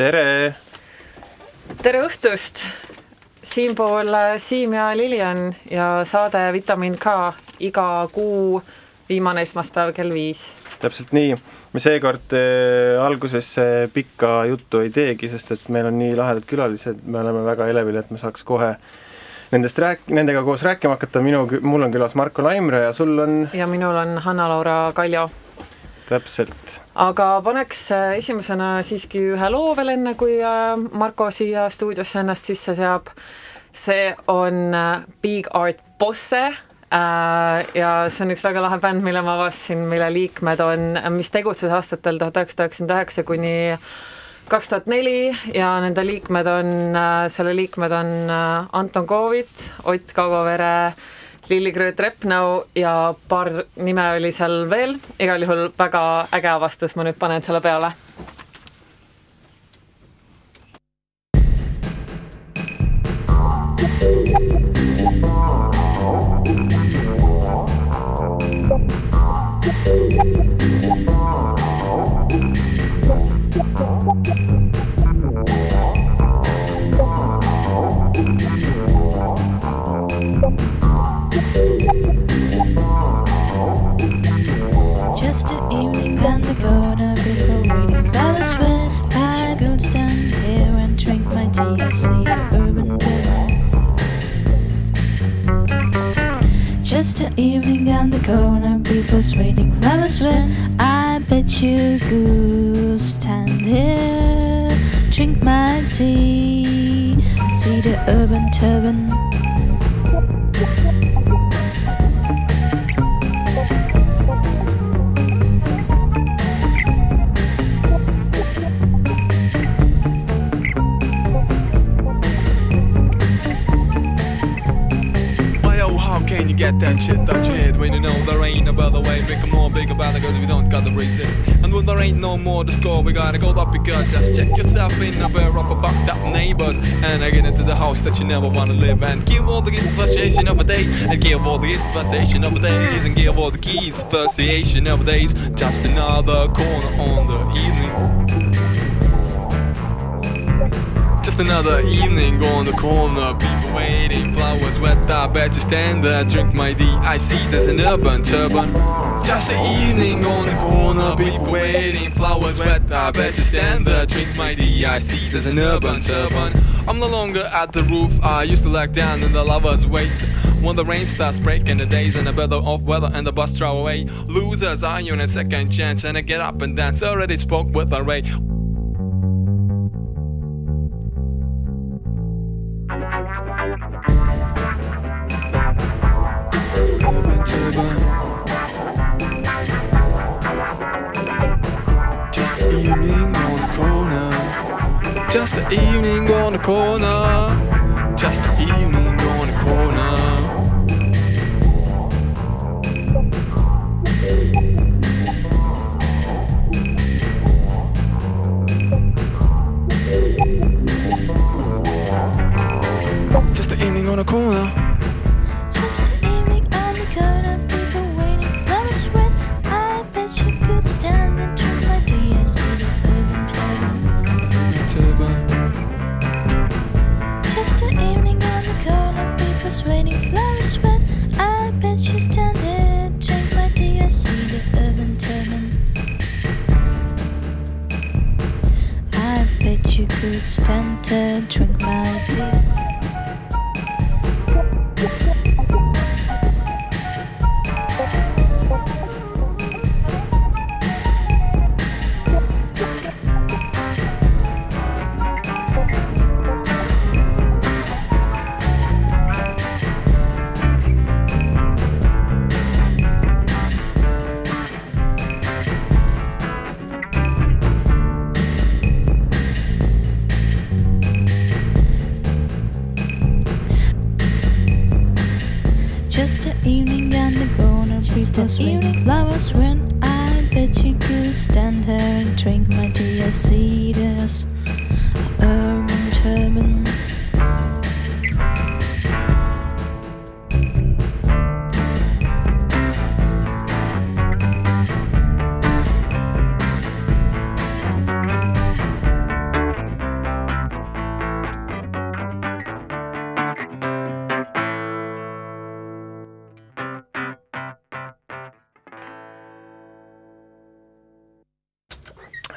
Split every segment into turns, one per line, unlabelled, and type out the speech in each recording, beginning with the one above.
tere.
tere õhtust. siinpool Siim ja Lilian ja saade Vitamin K iga kuu viimane esmaspäev kell viis.
täpselt nii, me seekord äh, alguses äh, pikka juttu ei teegi, sest et meil on nii lahedad külalised, me oleme väga elevil, et me saaks kohe nendest rääk-, nendega koos rääkima hakata, minu, mul on külas Marko Laimre ja sul on?
ja minul on Hanna-Laura Kaljo.
Täpselt.
aga paneks äh, esimesena siiski ühe loo veel enne, kui äh, Marko siia stuudiosse ennast sisse seab. see on äh, Big Art Bosse ja see on üks väga lahe bänd, mille ma avastasin, mille liikmed on, mis tegutses aastatel tuhat üheksasada üheksakümmend üheksa kuni kaks tuhat neli ja nende liikmed on, selle liikmed on Anton Koovit, Ott Kaugovere, Lilli Krööt-Repnau ja paar nime oli seal veel, igal juhul väga äge avastus, ma nüüd panen selle peale.
Just an evening and the corner people waiting. That is when I could stand here and drink my tea. See the urban river. Just an evening and the corner people's waiting. That is when I bet you could stand here, drink my tea. See the urban turban.
Shit out your head when you know there ain't no better way? Make more bigger it cause we don't gotta resist. And when there ain't no more to score, we gotta go up because just check yourself in a up a fucked up neighbors. And I get into the house that you never wanna live and give all the frustration of the days and give all the frustration of the days and give all the keys frustration of days. Just another corner on the evening. Another evening on the corner, people waiting, flowers wet. I bet you stand there, drink my D. I see there's an urban turban. Just an evening on the corner, people waiting, flowers wet. I bet you stand there, drink my D. I see there's an urban turban. I'm no longer at the roof, I used to lag down in the lovers' wait. When the rain starts breaking the days and the better off weather and the bus throw away. Losers are you in a second chance and I get up and dance. Already spoke with a ray. Just the evening on the corner. Just the evening on the corner.
Just an evening on the corner. On the corner.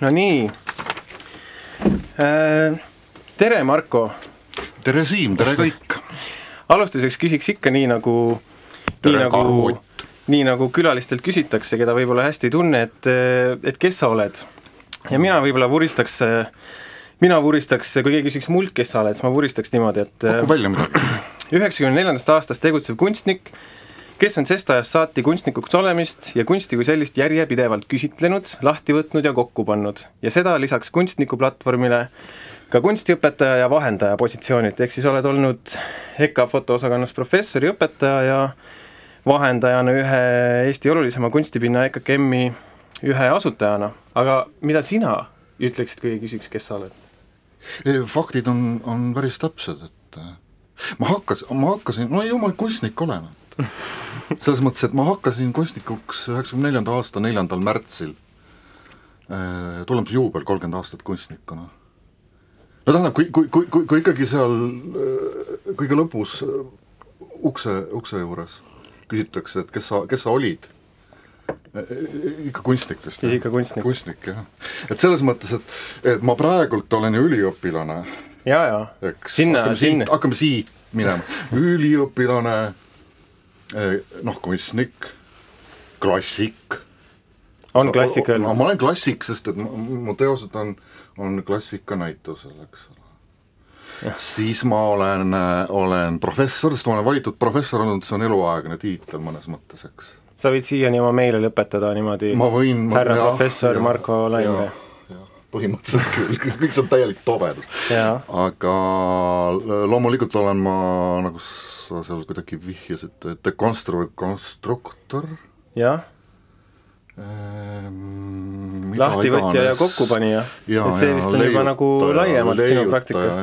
No nii. tere, Marko.
tere, Siim, tere kõik.
alustuseks küsiks ikka nii nagu, nii nagu, nii nagu külalistelt küsitakse, keda võib-olla hästi ei tunne, et, et kes sa oled. ja mina võib-olla vuristaks, mina vuristaks, kui keegi küsiks mult, kes sa oled, siis ma vuristaks niimoodi, et
paku välja midagi.
üheksakümne neljandast aastast tegutsev kunstnik, kes on sest ajast saati kunstnikuks olemist ja kunsti kui sellist järjepidevalt küsitlenud, lahti võtnud ja kokku pannud. Ja seda lisaks kunstnikuplatvormile ka kunstiõpetaja ja vahendaja positsioonilt, ehk siis oled olnud EKA fotoosakonnas professor ja õpetaja ja vahendajana ühe Eesti olulisema kunstipinna EKKM-i ühe asutajana, aga mida sina ütleksid, kui küsiks, kes sa oled?
faktid on, on päris täpsed, et äh, ma hakkasin, ma hakkasin, no ju ma kunstnik olen, et selles mõttes, et ma hakkasin kunstnikuks üheksakümne neljanda aasta neljandal märtsil, äh, tulemusjuubel kolmkümmend aastat kunstnikuna. no tähendab, kui, kui, kui, kui, kui ikkagi seal äh, kõige lõpus ukse, ukse juures küsitakse, et kes sa, kes sa olid, ikka kunstnik vist.
siis ikka kunstnik.
kunstnik, jah. et selles mõttes, et, et ma praegult olen ju üliõpilane
ja, ja sinna, sinna.
hakkame siit minema, üliõpilane, noh, kunstnik, klassik.
on klassik öeldud?
no ma olen klassik, sest et mu teosed on, on klassikanäitusel, eks ole. siis ma olen, olen professor, sest ma olen valitud professor olnud, see on eluaegne tiitel mõnes mõttes, eks.
sa võid siiani oma meile lõpetada niimoodi
ma võin
härra
jah,
professor
jah,
Marko või?
Põhimõtteliselt küll, kõik see on täielik tobedus. aga loomulikult olen ma, nagu sa seal kuidagi vihjasid, dekonstru-, konstruktor.
jah
ehm,.
lahtivõtja ja kokkupanija. et see vist on leiutaja, juba nagu laiemalt sinu praktikas.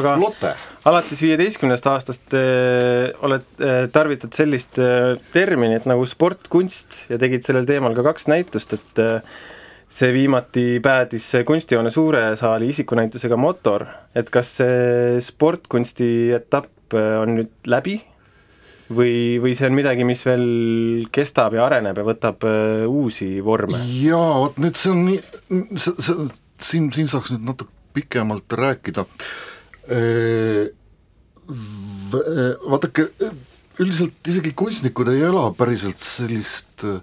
aga
Lotte.
alates viieteistkümnest aastast äh, oled äh,, tarvitad sellist äh, terminit nagu sportkunst ja tegid sellel teemal ka kaks näitust, et äh, see viimati päädis kunstihoone suure saali isikunäitusega Motor, et kas see sportkunsti etapp on nüüd läbi või, või see on midagi, mis veel kestab ja areneb ja võtab uh, uusi vorme?
jaa, vot nüüd see on nii, see, see, siin, siin saaks nüüd natuke pikemalt rääkida e,. Vaadake, üldiselt isegi kunstnikud ei ela päriselt sellist äh,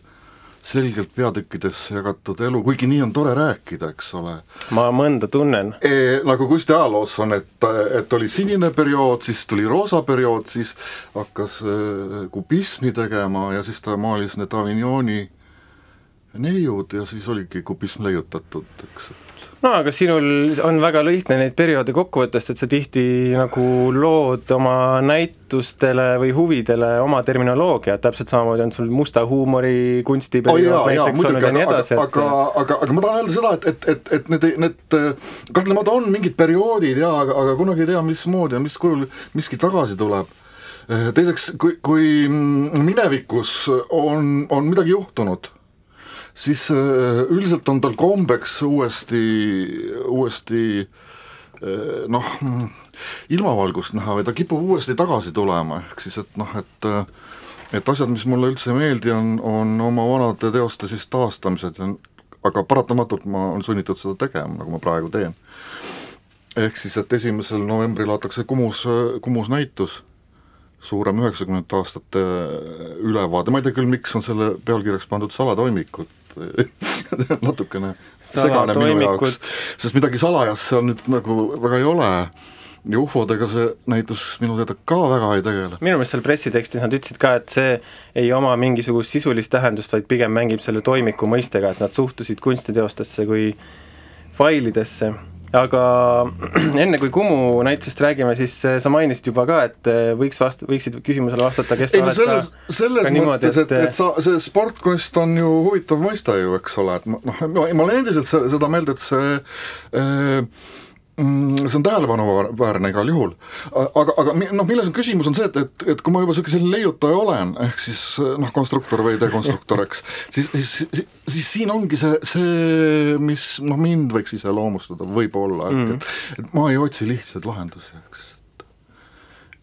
selgelt peatükkidesse jagatud elu, kuigi nii on tore rääkida, eks ole.
ma mõnda tunnen
e,. nagu kunsti ajaloos on, et, et oli sinine periood, siis tuli roosa periood, siis hakkas e, kubismi tegema ja siis ta maalis need Avignoni neiud ja siis oligi kubism leiutatud, eks
no aga sinul on väga lihtne neid perioode kokku võtta, sest et sa tihti nagu lood oma näitustele või huvidele oma terminoloogia, täpselt samamoodi on sul musta huumori kunstiperiood
oh,
näiteks jaa, olnud ja nii edasi,
et aga, aga, aga ma tahan öelda seda, et, et, et, et need, need kahtlemata on mingid perioodid jaa, aga, aga kunagi ei tea, mismoodi ja mis kujul miski tagasi tuleb. teiseks, kui, kui minevikus on, on midagi juhtunud siis üldiselt on tal kombeks uuesti, uuesti noh, ilmavalgust näha või ta kipub uuesti tagasi tulema, ehk siis et noh, et et asjad, mis mulle üldse ei meeldi, on, on oma vanade teoste siis taastamised. Aga paratamatult ma olen sunnitud seda tegema, nagu ma praegu teen. ehk siis, et esimesel novembril vaadatakse Kumus, Kumus näitus, suurem üheksakümnendate aastate ülevaade, ma ei tea küll, miks on selle pealkirjaks pandud salatoimikud, natukene segane minu jaoks, sest midagi salajast seal nüüd nagu väga ei ole. Ja ufodega see näitus minu teada ka väga ei tegele.
minu meelest seal pressitekstis nad ütlesid ka, et see ei oma mingisugust sisulist tähendust, vaid pigem mängib selle toimiku mõistega, et nad suhtusid kunstiteostesse kui failidesse aga enne kui Kumu näitusest räägime, siis eh, sa mainisid juba ka, et eh, võiks vast-, võiksid küsimusele vastata, kes
ei no selles, selles ka niimoodi, mõttes, et, et, sa, see sportkunst on ju huvitav mõiste ju, eks ole, et noh, ma olen endiselt seda meelt, et see äh, see on tähelepanuväärne igal juhul. aga, aga noh, milles on küsimus, on see, et, et, et kui ma juba niisugune selline leiutaja olen, ehk siis noh, konstruktor või dekonstruktor, eks, siis, siis, siis, siis siin ongi see, see, mis noh, mind võiks iseloomustada võib-olla, et mm., et, et ma ei otsi lihtsaid lahendusi, eks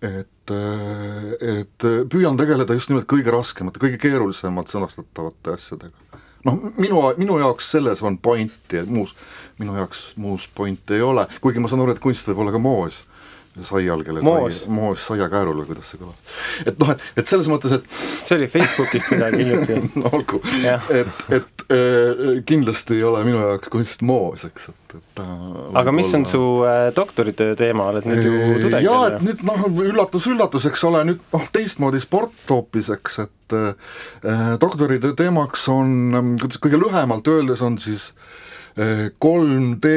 et, et püüan tegeleda just nimelt kõige raskemate, kõige keerulisemalt sõnastatavate asjadega. Noh, minu, minu jaoks selles on pointi, et muus, minu jaoks muus pointi ei ole, kuigi ma saan aru, et kunst võib olla ka moos saial, kellel
Moos.
sai, moos saiakäärul või kuidas see kõlab. et noh, et, et selles mõttes, et
see oli Facebookist midagi hiljuti.
no olgu, et, et äh, kindlasti ei ole minu jaoks kunst moos, eks, et, et ta
aga mis on su äh, doktoritöö teema, oled nüüd ju tudeng
jaa, et nüüd noh, üllatus-üllatus, eks ole, nüüd noh, teistmoodi sport hoopis, eks, et äh, doktoritöö teemaks on, kuidas kõige lühemalt öeldes on siis äh, 3D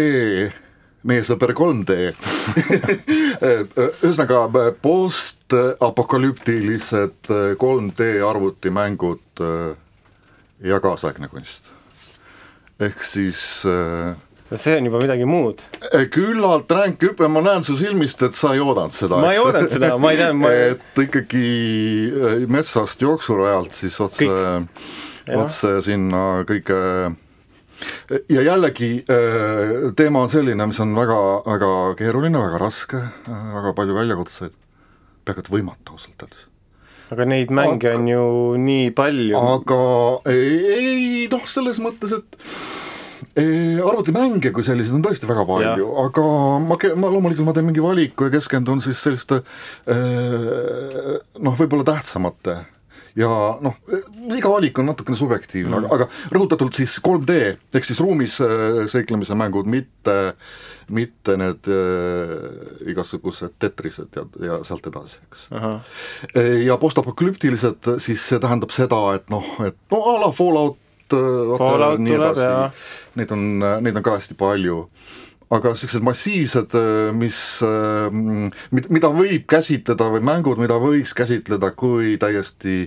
meie sõber 3D ühesõnaga postapokalüptilised 3D arvutimängud äh, ja kaasaegne kunst. ehk siis äh,
see on juba midagi muud.
küllalt ränk hüpe, ma näen su silmist, et sa ei oodanud seda.
ma ei oodanud seda, ma ei tea, ma
et ikkagi äh, metsast jooksurajalt siis otse, otse sinna kõige ja jällegi äh, teema on selline, mis on väga, väga keeruline, väga raske, väga palju väljakutseid, peaaegu et võimatu ausalt öeldes.
aga neid mänge on ju nii palju.
aga ei, ei noh, selles mõttes, et eh, arvutimänge kui selliseid on tõesti väga palju, aga ma, ma loomulikult ma teen mingi valiku ja keskendun siis selliste eh, noh, võib-olla tähtsamate ja noh, iga valik on natukene subjektiivne mm., aga, aga rõhutatult siis 3D ehk siis ruumis eh, seiklemise mängud, mitte, mitte need äh, igasugused tetrised ja, ja sealt edasi, eks. ja postapokalüptilised, siis see tähendab seda, et noh, et no a la Fallout,
Fallout tuleb, jaa.
neid on, neid on ka hästi palju aga sellised massiivsed, mis, mida võib käsitleda või mängud, mida võiks käsitleda kui täiesti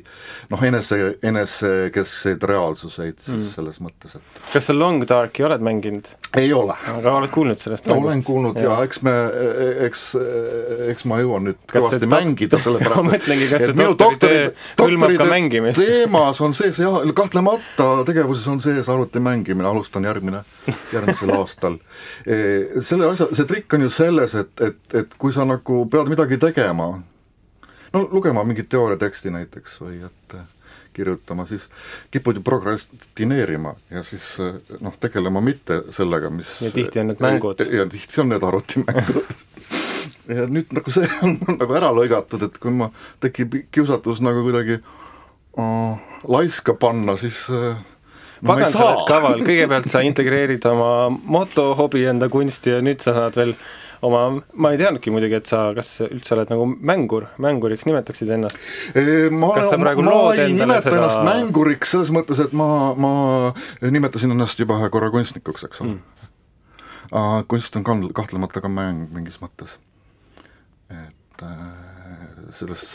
noh, enese, enesekeskseid reaalsuseid siis mm. selles mõttes, et
kas sa Long Darki oled mänginud?
ei ole
aga oled kuulnud sellest
no, olen kuulnud ja eks me, eks, eks ma jõuan nüüd kõvasti
see-
mängida,
ma
sellepärast
mõtlengi, kas see doktoritöö
doktori-
hõlmab ka mängimist.
teemas on sees jah, kahtlemata tegevuses on sees arvuti mängimine, alustan järgmine, järgmisel aastal. Selle asja, see trikk on ju selles, et, et, et kui sa nagu pead midagi tegema, no lugema mingit teooriateksti näiteks või et eh, kirjutama, siis kipud ju prokrastineerima ja siis eh, noh, tegelema mitte sellega, mis
Ja tihti on need mängud.
ja tihti on need arvutimängud ja nüüd nagu see on nagu ära lõigatud, et kui ma, tekib kiusatus nagu kuidagi uh, laiska panna, siis uh, no, ma
pagan, sa oled
saa
kaval, kõigepealt sa integreerid oma motohobi enda kunsti ja nüüd sa saad veel oma, ma ei teadnudki muidugi, et sa, kas üldse oled nagu mängur, mänguriks nimetaksid ennast?
Eh, ma, ma, ma ei nimeta
seda-
ennast mänguriks selles mõttes, et ma, ma nimetasin ennast juba ühe korra kunstnikuks, eks ole mm.. kunst on ka kahtlemata ka mäng mingis mõttes. et äh, selles,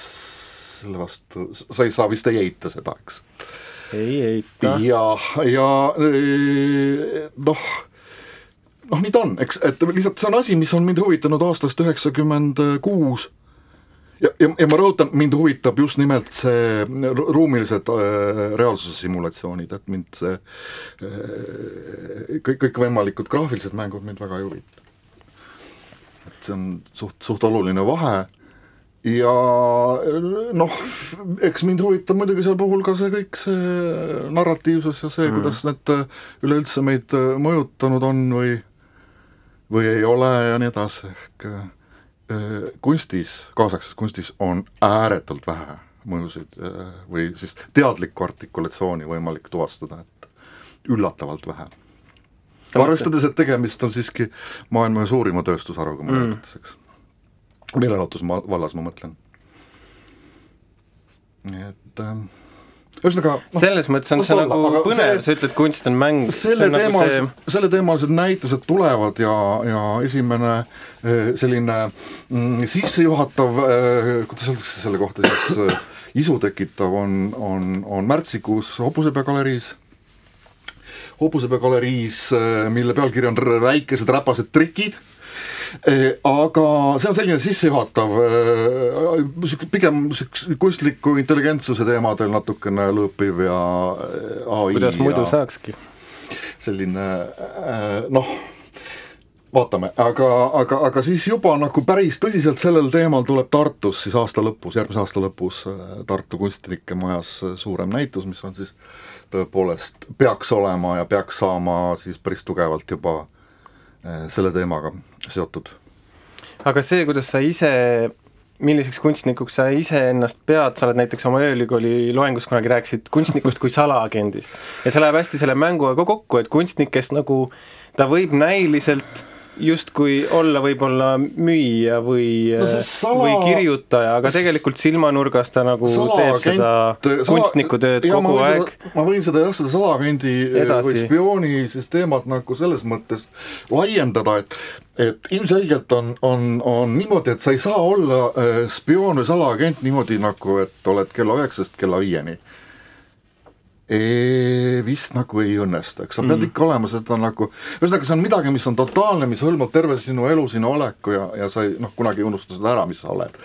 selle vastu, sa ei saa vist ei eita seda, eks
ei eita.
ja, ja eh, noh, noh nii ta on, eks, et lihtsalt see on asi, mis on mind huvitanud aastast üheksakümmend kuus ja, ja, ja ma rõhutan, mind huvitab just nimelt see ru- ruumilised äh, reaalsuse simulatsioonid, et mind see äh, kõik, kõikvõimalikud graafilised mängud mind väga ei huvita. et see on suht, suht oluline vahe ja noh, eks mind huvitab muidugi seal puhul ka see kõik see narratiivsus ja see mm., kuidas need äh, üleüldse meid äh, mõjutanud on või või ei ole ja nii edasi, ehk äh, kunstis, kaasaegses kunstis on ääretult vähe mõjusid või siis teadlikku artikulatsiooni võimalik tuvastada, et üllatavalt vähe. arvestades, et tegemist on siiski maailma suurima tööstusharuga mõnes mõttes, eks meelelahutuse vallas ma mõtlen. nii et äh, ühesõnaga noh,
selles mõttes on see nagu
olla, aga
põnev sa ütled, kunst on mäng.
selle
nagu
teemalised see..., selleteemalised näitused tulevad ja, ja esimene eh, selline mm, sissejuhatav, kuidas öeldakse selle kohta siis, isu tekitav on, on, on märtsikuus Hobusepea galeriis. Hobusepea galeriis, mille pealkiri on Väikesed räpased trikid aga see on selline sissejuhatav, pigem niisuguse kunstliku intelligentsuse teemadel natukene lõõpiv ja äh, ai
kuidas muidu saakski?
selline äh, noh, vaatame, aga, aga, aga siis juba nagu päris tõsiselt sellel teemal tuleb Tartus siis aasta lõpus, järgmise aasta lõpus äh, Tartu Kunstnike Majas äh, suurem näitus, mis on siis tõepoolest, peaks olema ja peaks saama siis päris tugevalt juba äh, selle teemaga seotud.
aga see, kuidas sa ise milliseks kunstnikuks sa iseennast pead, sa oled näiteks oma ööülikooli loengus kunagi rääkisid kunstnikust kui salaagendist. ja see läheb hästi selle mänguga kokku, et kunstnikest nagu ta võib näiliselt justkui olla võib-olla müüja või
No see sala-
või kirjutaja, aga tegelikult silmanurgas ta nagu teeb seda kunstnikutööd kogu aeg.
ma võin seda jah, seda salaagendi
Edasi.
või spiooni siis teemat nagu selles mõttes laiendada, et et ilmselgelt on, on, on niimoodi, et sa ei saa olla äh, spioon või salaagent niimoodi nagu, et oled kella üheksast kella viieni Eee, vist nagu ei õnnestu, eks sa pead mm. ikka olema seda nagu, ühesõnaga see on midagi, mis on totaalne, mis hõlmab terve sinu elu, sinu oleku ja, ja sa ei noh, kunagi ei unusta seda ära, mis sa oled.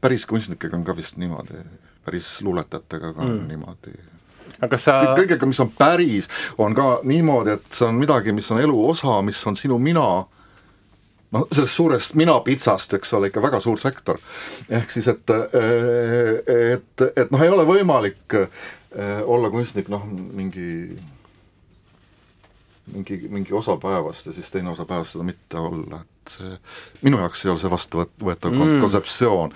päris kunstnikega on ka vist niimoodi, päris luuletajatega ka mm. on niimoodi.
aga sa
kõigega, mis on päris, on ka niimoodi, et see on midagi, mis on elu osa, mis on sinu mina noh, sellest suurest minapitsast, eks ole, ikka väga suur sektor. ehk siis, et, et, et noh, ei ole võimalik eh, olla kunstnik noh, mingi mingi, mingi osa päevast ja siis teine osa päevast seda mitte olla, et see minu jaoks ei ole see vastuvõetav mm. kontseptsioon.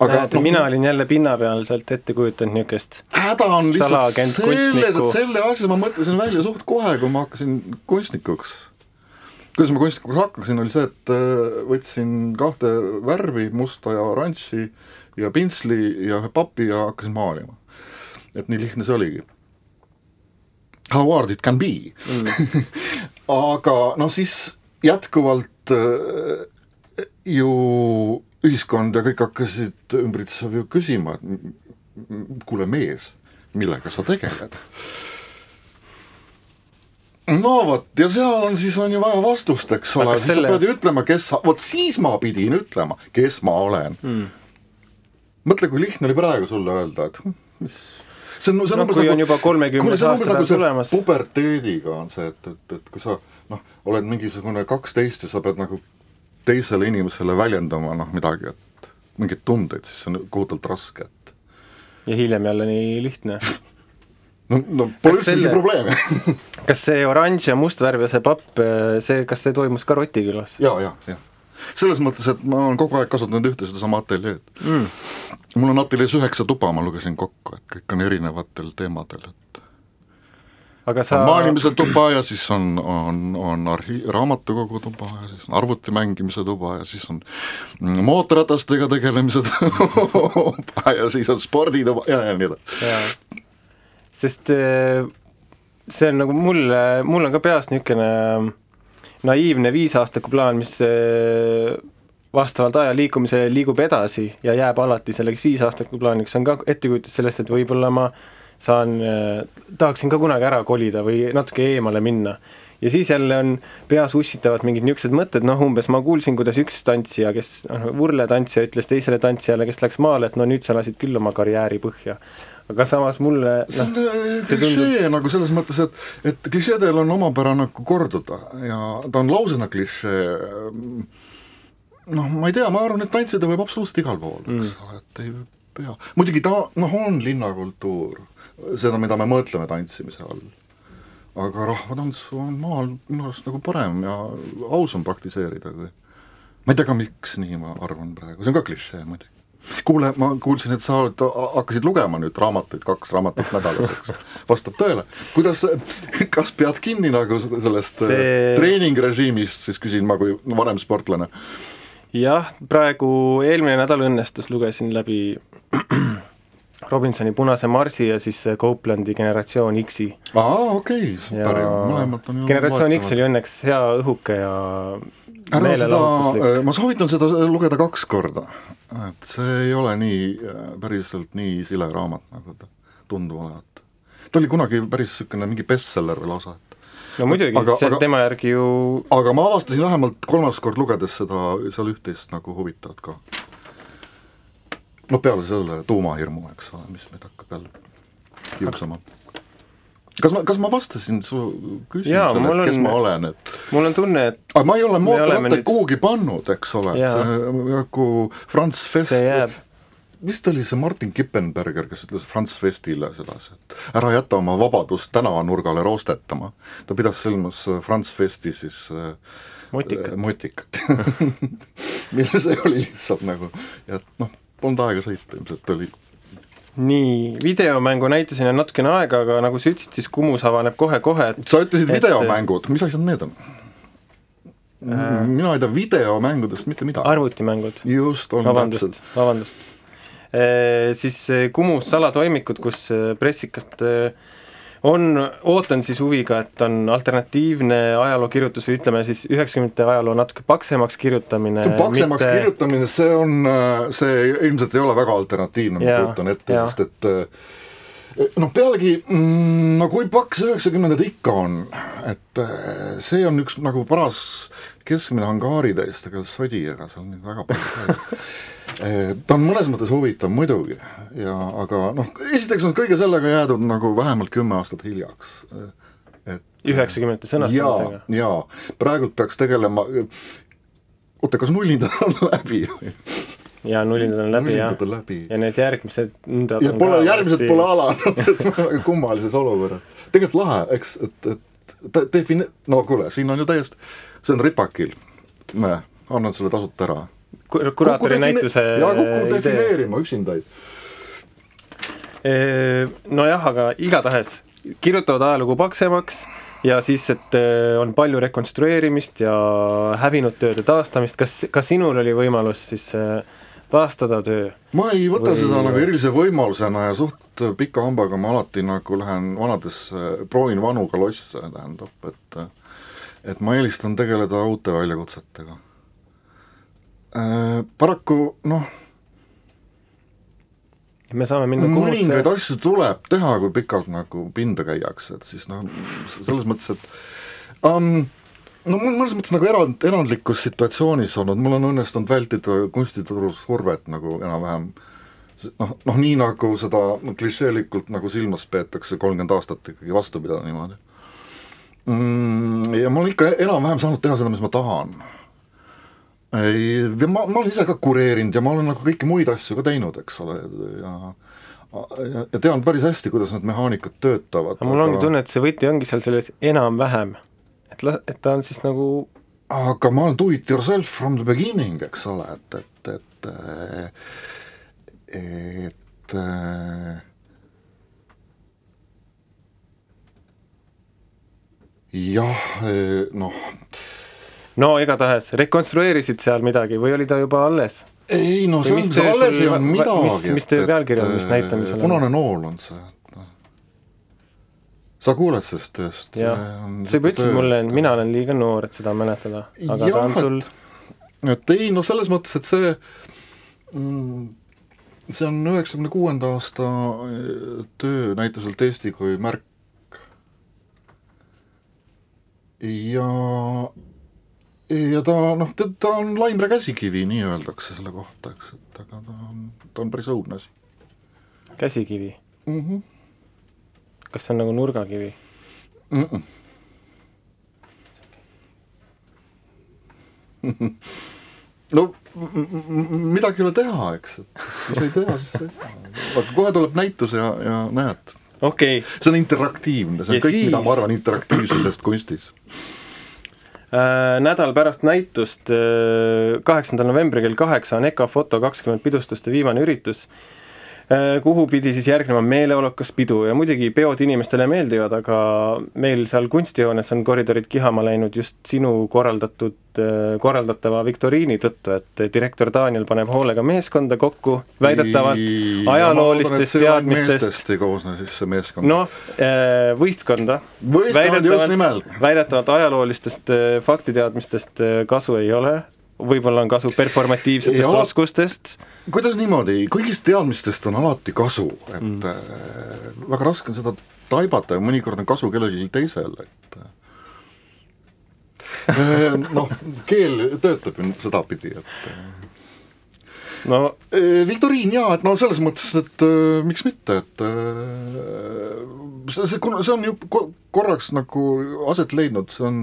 aga näed, mina olin jälle pinnapealselt ette kujutanud niisugust
häda on lihtsalt selles, et selle asja ma mõtlesin välja suht kohe, kui ma hakkasin kunstnikuks kuidas ma kunstnikuks hakkasin, oli see, et äh, võtsin kahte värvi, musta ja oranži ja pintsli ja ühe papi ja hakkasin maalima. et nii lihtne see oligi. How hard it can be mm. aga noh, siis jätkuvalt äh, ju ühiskond ja kõik hakkasid ümbritsev ju küsima, et kuule mees, millega sa tegeled no vot, ja seal on siis on ju vaja vastust, eks ole, siis
selle-
sa pead ju ütlema, kes sa, vot siis ma pidin ütlema, kes ma olen mm.. mõtle, kui lihtne oli praegu sulle öelda, et mis see on, see on
Noh,
umbes nagu
on juba 30
kuule, see on umbes
aasta
nagu
tulemas.
puberteediga on see, et, et, et kui sa noh, oled mingisugune kaksteist ja sa pead nagu teisele inimesele väljendama noh, midagi, et mingeid tundeid, siis see on kohutavalt raske, et
ja hiljem jälle nii lihtne.
no, no pole
Kas
üldsegi
selle-
probleemi
kas see oranž ja must värv ja see papp, see, kas see toimus ka Rotikülas?
ja, ja, ja selles mõttes, et ma olen kogu aeg kasutanud ühte sedasama ateljeed mm. mul on ateljees üheksa tuba, ma lugesin kokku, et kõik on erinevatel teemadel, et
aga sa
on maalimise tuba ja siis on, on, on arhi-, raamatukogu tuba ja siis on arvuti mängimise tuba ja siis on mootorratastega tegelemise tuba ja siis on spordituba ja, ja nii edasi.
Sest eh, see on nagu mulle, mul on ka peas niisugune naiivne viisaastaku plaan, mis eh, vastavalt aja liikumisele liigub edasi ja jääb alati selleks viisaastaku plaaniks, see on ka ettekujutus sellest, et võib-olla ma saan, tahaksin ka kunagi ära kolida või natuke eemale minna. Ja siis jälle on peas ussitavad mingid niisugused mõtted, noh umbes ma kuulsin, kuidas üks tantsija, kes, noh, vurletantsija ütles teisele tantsijale, kes läks maale, et no nüüd sa lasid küll oma karjääri põhja. aga samas mulle
see on
noh,
äh, klišee
tundub-
nagu selles mõttes, et, et klišeedel on omapära nagu korduda ja ta on lausena klišee. noh, ma ei tea, ma arvan, et tantsida võib absoluutselt igal pool, eks
Mm.
ole, et ei pea, muidugi ta noh, on linnakultuur, seda, mida me mõtleme tantsimise all. Aga rahvatants on maal minu arust nagu parem ja ausam praktiseerida kui ma ei tea ka, miks nii ma arvan praegu, see on ka klišee muidugi kuule, ma kuulsin, et sa oled, hakkasid lugema nüüd raamatuid, kaks raamatut nädalas, eks. vastab tõele. kuidas, kas pead kinni nagu sellest
See-
See... treeningrežiimist, siis küsin ma kui vanem sportlane.
jah, praegu eelmine nädal õnnestus, lugesin läbi Robinsoni Punase Marsi ja siis Copelandi Generatsioon X-i.
aa, okei okay, super mõlemad on ju
Generatsioon X oli õnneks hea õhuke ja
ära seda äh, ma soovitan seda lugeda kaks korda. et see ei ole nii, päriselt nii sile raamat, nagu ta tundub olevat. ta oli kunagi päris niisugune mingi bestseller lausa, et
no muidugi, see
aga-
tema järgi ju
aga ma avastasin vähemalt kolmas kord lugedes seda, seal üht-teist nagu huvitavat ka. Noh, peale selle tuumahirmu, eks ole, mis meid hakkab jälle kiusama. kas ma, kas ma vastasin su küsimusele, et kes
on-
ma olen, et
mul on tunne, et
aga ma ei ole mootorrattaid
nüüd-
kuhugi pannud, eks ole, see nagu Franz Fest
jääb
vist oli see Martin Kippenberger, kes ütles Franz Festile sedasi, et ära jäta oma vabadust tänavanurgale roostetama. ta pidas silmas äh, Franz Festi siis äh,
Motikat.
äh, motikat mille see oli lihtsalt nagu, et noh, polnud aega sõita, ilmselt oli
nii, videomängu näitasin on natukene aega, aga nagu sa ütlesid, siis Kumus avaneb kohe-kohe, et
sa ütlesid
Et-
videomängud, mis asjad need on? mina ei tea videomängudest mitte midagi.
arvutimängud,
just, on
vabandust
täpselt.,
vabandust e,. Siis eh, Kumus salatoimikud, kus pressikast eh, on, ootan siis huviga, et on alternatiivne ajalookirjutus või ütleme siis üheksakümnendate ajaloo natuke paksemaks kirjutamine.
paksemaks mitte... kirjutamine, see on, see ilmselt ei ole väga alternatiivne, ma kujutan ette, sest et eh, noh, pealegi mm, no kui paks üheksakümnendad ikka on, et eh, see on üks nagu paras keskmine angaaritäis, ega sodi, ega seal nüüd väga palju ta on mõnes mõttes huvitav muidugi ja aga noh, esiteks on kõige sellega jäädud nagu vähemalt kümme aastat hiljaks. et
üheksakümnendate sõnastamisega.
jaa, jaa, praegult peaks tegelema, oota, kas nullindad on läbi?
ja nullindad on läbi
nullindad läbi.
ja need järgmised
ja pole, järgmised
varsti-
pole alanud, et väga kummalises olukorras. tegelikult lahe, eks, et, et ta define-, no kuule, siin on ju täiesti, see on ripakil, ma annan sulle tasuta ära.
Ku- kuraatori näituse
jaa, kukku
idee.
defineerima üksindaid.
nojah, aga igatahes kirjutavad ajalugu paksemaks ja siis, et on palju rekonstrueerimist ja hävinud tööde taastamist, kas, ka sinul oli võimalus siis taastada töö?
ma ei võta
Või-
seda nagu erilise võimalusena ja suht pika hambaga ma alati nagu lähen vanadesse, proovin vanu kalosse, tähendab, et et ma eelistan tegeleda uute väljakutsetega. Paraku noh,
me saame minna
mõningaid asju tuleb teha, kui pikalt nagu pinda käiakse, et siis noh, selles mõttes, et um, no mul mõnes mõttes nagu erand, erandlikus situatsioonis olnud, mul on õnnestunud vältida kunstituru survet nagu enam-vähem noh, noh nii nagu seda klišeelikult nagu silmas peetakse, kolmkümmend aastat ikkagi vastu pidada niimoodi mm,. Ja ma olen ikka enam-vähem saanud teha seda, mis ma tahan. Ei, ma, ma olen ise ka kureerinud ja ma olen nagu kõiki muid asju ka teinud, eks ole, ja ja, ja tean päris hästi, kuidas need mehaanikad töötavad.
aga mul ongi tunne, et see võti ongi seal selles enam-vähem. et la-, et ta on siis nagu
aga ma olen do it yourself from the beginning, eks ole, et, et, et et jah, noh,
no igatahes, rekonstrueerisid seal midagi või oli ta juba alles?
ei no selles
töö
mõttes alles ei olnud midagi.
mis- mis töö pealkiri on, mis näitamisel on?
punane nool on see, noh. sa kuuled sellest tööst?
sa juba ütlesid mulle, et mina olen liiga noor, et seda mäletada, aga ta on sul
et ei no selles mõttes, et see mm, see on üheksakümne kuuenda aasta eh, töö näituselt Eesti kui märk. ja, ja ta noh, ta on Laimre käsikivi, nii öeldakse selle kohta, eks, et aga ta on, ta on päris õudne asi
käsikivi.
mm. -hmm.
kas see on nagu nurgakivi?
Mm -mm. no midagi ei ole teha, eks, et mis ei tea, siis ei tea. aga kohe tuleb näitus ja, ja näed,
okei okay.
see on interaktiivne, see on
Ja
kõik, mida
siis-
ma arvan interaktiivsusest kunstis.
Äh, nädal pärast näitust, kaheksandal novembril kell kaheksa on EKA foto kakskümmend pidustuste viimane üritus, kuhu pidi siis järgnema meeleolukas pidu ja muidugi peod inimestele meeldivad, aga meil seal kunstihoones on koridorid kihama läinud just sinu korraldatud, korraldatava viktoriini tõttu, et direktor Daniel paneb hoolega meeskonda kokku, väidetavalt ajaloolistest teadmistest
ei koosne siis see meeskond.
noh, võistkonda.
Võistkond, just nimelt.
väidetavalt ajaloolistest äh, faktiteadmistest äh, kasu ei ole, võib-olla on kasu performatiivsetest
ole.
oskustest,
kuidas niimoodi, kõigist teadmistest on alati kasu, et mm. äh, väga raske on seda taibata ja mõnikord on kasu kellelgi teisel, et äh, noh, keel töötab ju sedapidi, et äh,
no
viktoriin jaa, et no selles mõttes, et miks mitte, et see, see, see on ju ko- korraks nagu aset leidnud, see on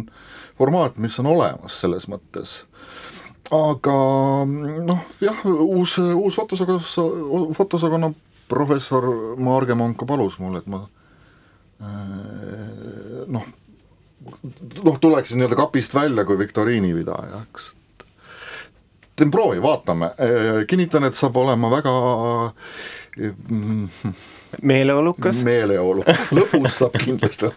formaat, mis on olemas selles mõttes aga noh, jah, uus, uus fotosakonna, fotosakonna professor Maargemann ka palus mul, et ma äh, noh, noh, tuleksin nii-öelda kapist välja kui viktoriinipidaja, eks. teen proovi, vaatame, kinnitan, et saab olema väga
meeleolukas.
meeleolu, lõpus saab kindlasti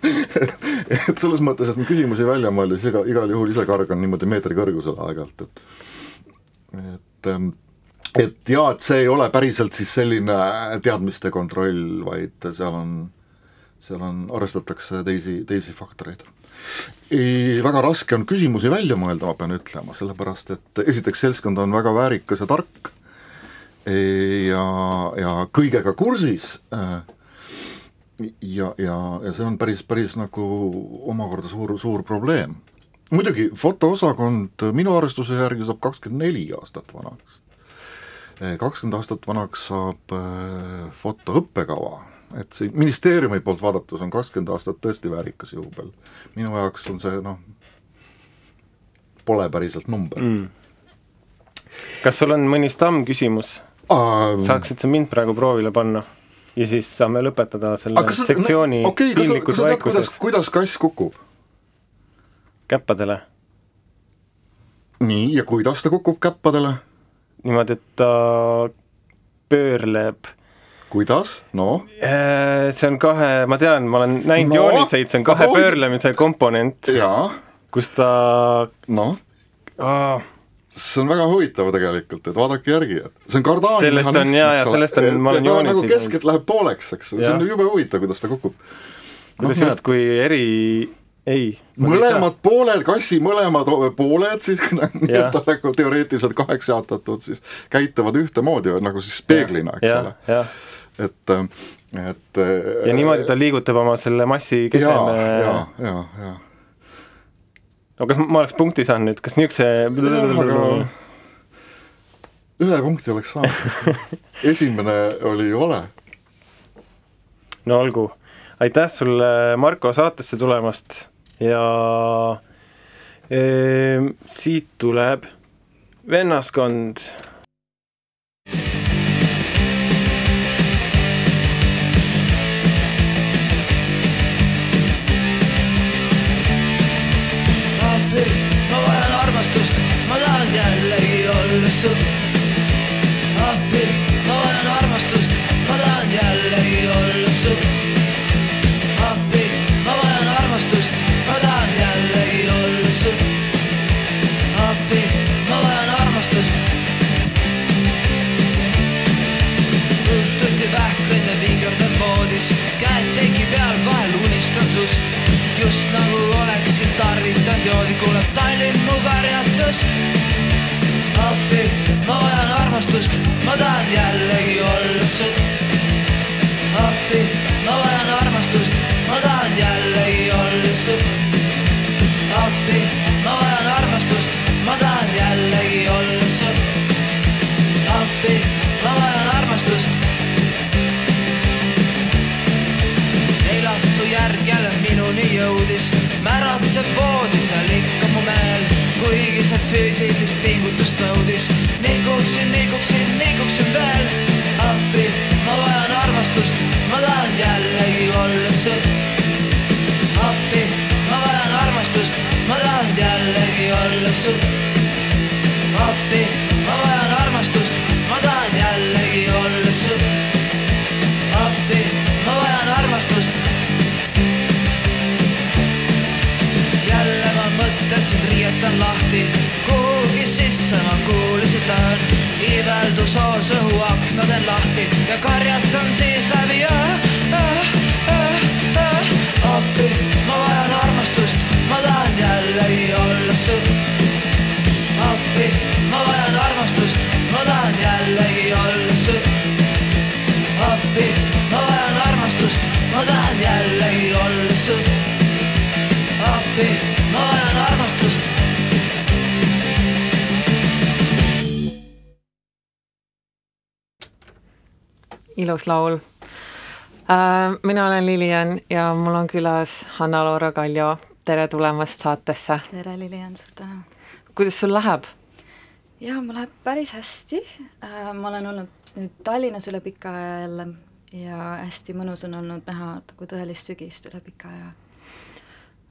et selles mõttes, et küsimusi välja mõeldes iga, igal juhul ise kargan niimoodi meetri kõrgusele aeg-ajalt, et et ähm, et jaa, et see ei ole päriselt siis selline teadmiste kontroll, vaid seal on, seal on, arvestatakse teisi, teisi faktoreid. väga raske on küsimusi välja mõelda, ma pean ütlema, sellepärast et esiteks seltskond on väga väärikas ja tark ja, ja kõigega kursis ja, ja, ja see on päris, päris nagu omakorda suur, suur probleem. muidugi fotoosakond minu arvestuse järgi saab kakskümmend neli aastat vanaks. kakskümmend aastat vanaks saab äh, foto õppekava, et see ministeeriumi poolt vaadates on kakskümmend aastat tõesti väärikas juubel. minu jaoks on see noh, pole päriselt number mm.
kas sul on mõni stammküsimus? saaksid sa mind praegu proovile panna? ja siis saame lõpetada selle
sa,
sektsiooni
no, okay,
piinlikus vaikuses.
kuidas kass kukub?
käppadele.
nii, ja kuidas ta kukub käppadele?
niimoodi, et ta pöörleb.
kuidas, no?
see on kahe, ma tean, ma olen näinud no, jooniseid, see on kahe pöörlemise komponent. kus ta
noh oh see on väga huvitav tegelikult, et vaadake järgi, et see on kardaani
sellest on jaa, ja sellest on, ma olen jooniseid
nagu keskelt läheb pooleks, eks, see on jube huvitav, kuidas ta kukub.
kuidas no, justkui eri, ei.
mõlemad pooled, kassi mõlemad pooled siis nii-öelda nagu teoreetiliselt kaheks jaotatud, siis käituvad ühtemoodi nagu siis peeglina, eks ole. et, et
ja niimoodi ta liigutab oma selle massi keseme
ja, ja, ja, ja
no kas ma oleks punkti saanud nüüd, kas niisuguse
ühe punkti oleks saanud. Esimene oli vale.
no olgu, aitäh sulle, Marko, saatesse tulemast. Ja e, siit tuleb vennaskond
isso.
Ilus laul. Äh, mina olen Lilian ja mul on külas Hanna-Loora Kaljo, tere tulemast saatesse.
tere, Lilian, suur tänu!
kuidas sul läheb?
jaa, mul läheb päris hästi, ma olen olnud nüüd Tallinnas üle pika aja jälle ja hästi mõnus on olnud näha nagu tõelist sügist üle pika aja.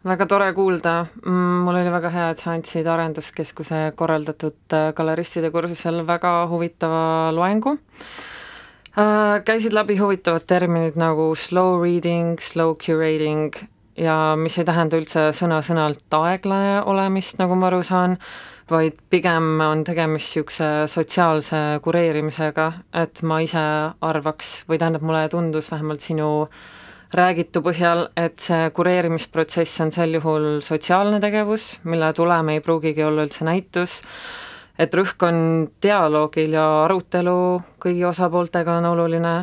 väga tore kuulda, mm, mul oli väga hea, et sa andsid Arenduskeskuse korraldatud äh, galeristide kursusel väga huvitava loengu äh,. Käisid läbi huvitavad terminid nagu slow reading, slow curating ja mis ei tähenda üldse sõna-sõnalt aeglane olemist, nagu ma aru saan, vaid pigem on tegemist niisuguse sotsiaalse kureerimisega, et ma ise arvaks, või tähendab, mulle tundus vähemalt sinu räägitu põhjal, et see kureerimisprotsess on sel juhul sotsiaalne tegevus, mille tulem ei pruugigi olla üldse näitus, et rõhk on dialoogil ja arutelu kõigi osapooltega on oluline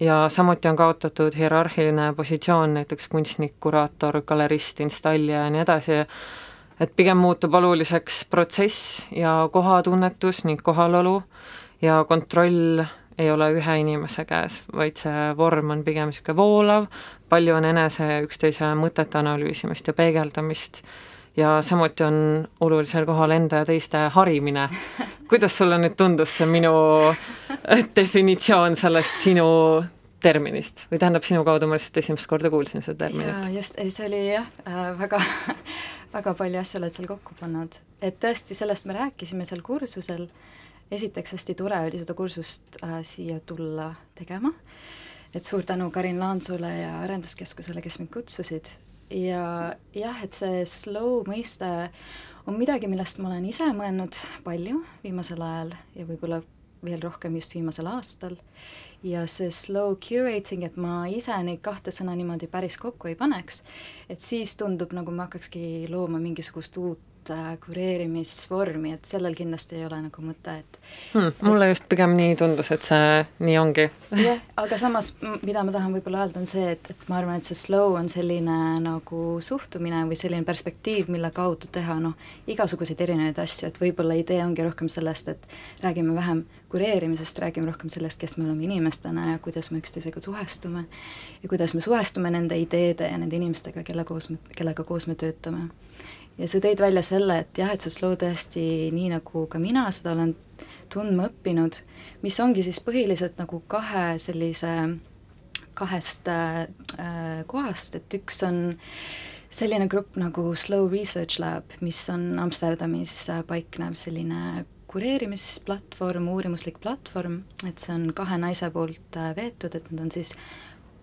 ja samuti on kaotatud hierarhiline positsioon, näiteks kunstnik, kuraator, galerist, installija ja nii edasi, et pigem muutub oluliseks protsess ja kohatunnetus ning kohalolu ja kontroll ei ole ühe inimese käes, vaid see vorm on pigem niisugune voolav, palju on enese ja üksteise mõtete analüüsimist ja peegeldamist ja samuti on olulisel kohal enda ja teiste harimine. kuidas sulle nüüd tundus see minu definitsioon sellest sinu terminist? Või tähendab, sinu kaudu ma lihtsalt esimest korda kuulsin seda terminit?
just, see oli jah äh,, väga väga palju asju oled seal kokku pannud, et tõesti, sellest me rääkisime seal kursusel, esiteks hästi tore oli seda kursust äh, siia tulla tegema, et suur tänu Karin Laansule ja Arenduskeskusele, kes mind kutsusid, ja jah, et see slow mõiste on midagi, millest ma olen ise mõelnud palju viimasel ajal ja võib-olla veel rohkem just viimasel aastal. Ja see slow curating, et ma ise neid kahte sõna niimoodi päris kokku ei paneks, et siis tundub, nagu ma hakkakski looma mingisugust uut äh, kureerimisvormi, et sellel kindlasti ei ole nagu mõte, et
hmm, mulle just pigem nii tundus, et see nii ongi.
jah, aga samas, mida ma tahan võib-olla öelda, on see, et, et ma arvan, et see slow on selline nagu suhtumine või selline perspektiiv, mille kaudu teha noh, igasuguseid erinevaid asju, et võib-olla idee ongi rohkem sellest, et räägime vähem kureerimisest, räägime rohkem sellest, kes me oleme inimestena ja kuidas me üksteisega suhestume ja kuidas me suhestume nende ideede ja nende inimestega, kelle koos me, kellega koos me töötame. Ja sa tõid välja selle, et jah, et see slow tõesti, nii nagu ka mina seda olen tundma õppinud, mis ongi siis põhiliselt nagu kahe sellise, kahest äh, kohast, et üks on selline grupp nagu Slow Research Lab, mis on Amsterdamis paiknev selline kureerimisplatvorm, uurimuslik platvorm, et see on kahe naise poolt äh, veetud, et nad on siis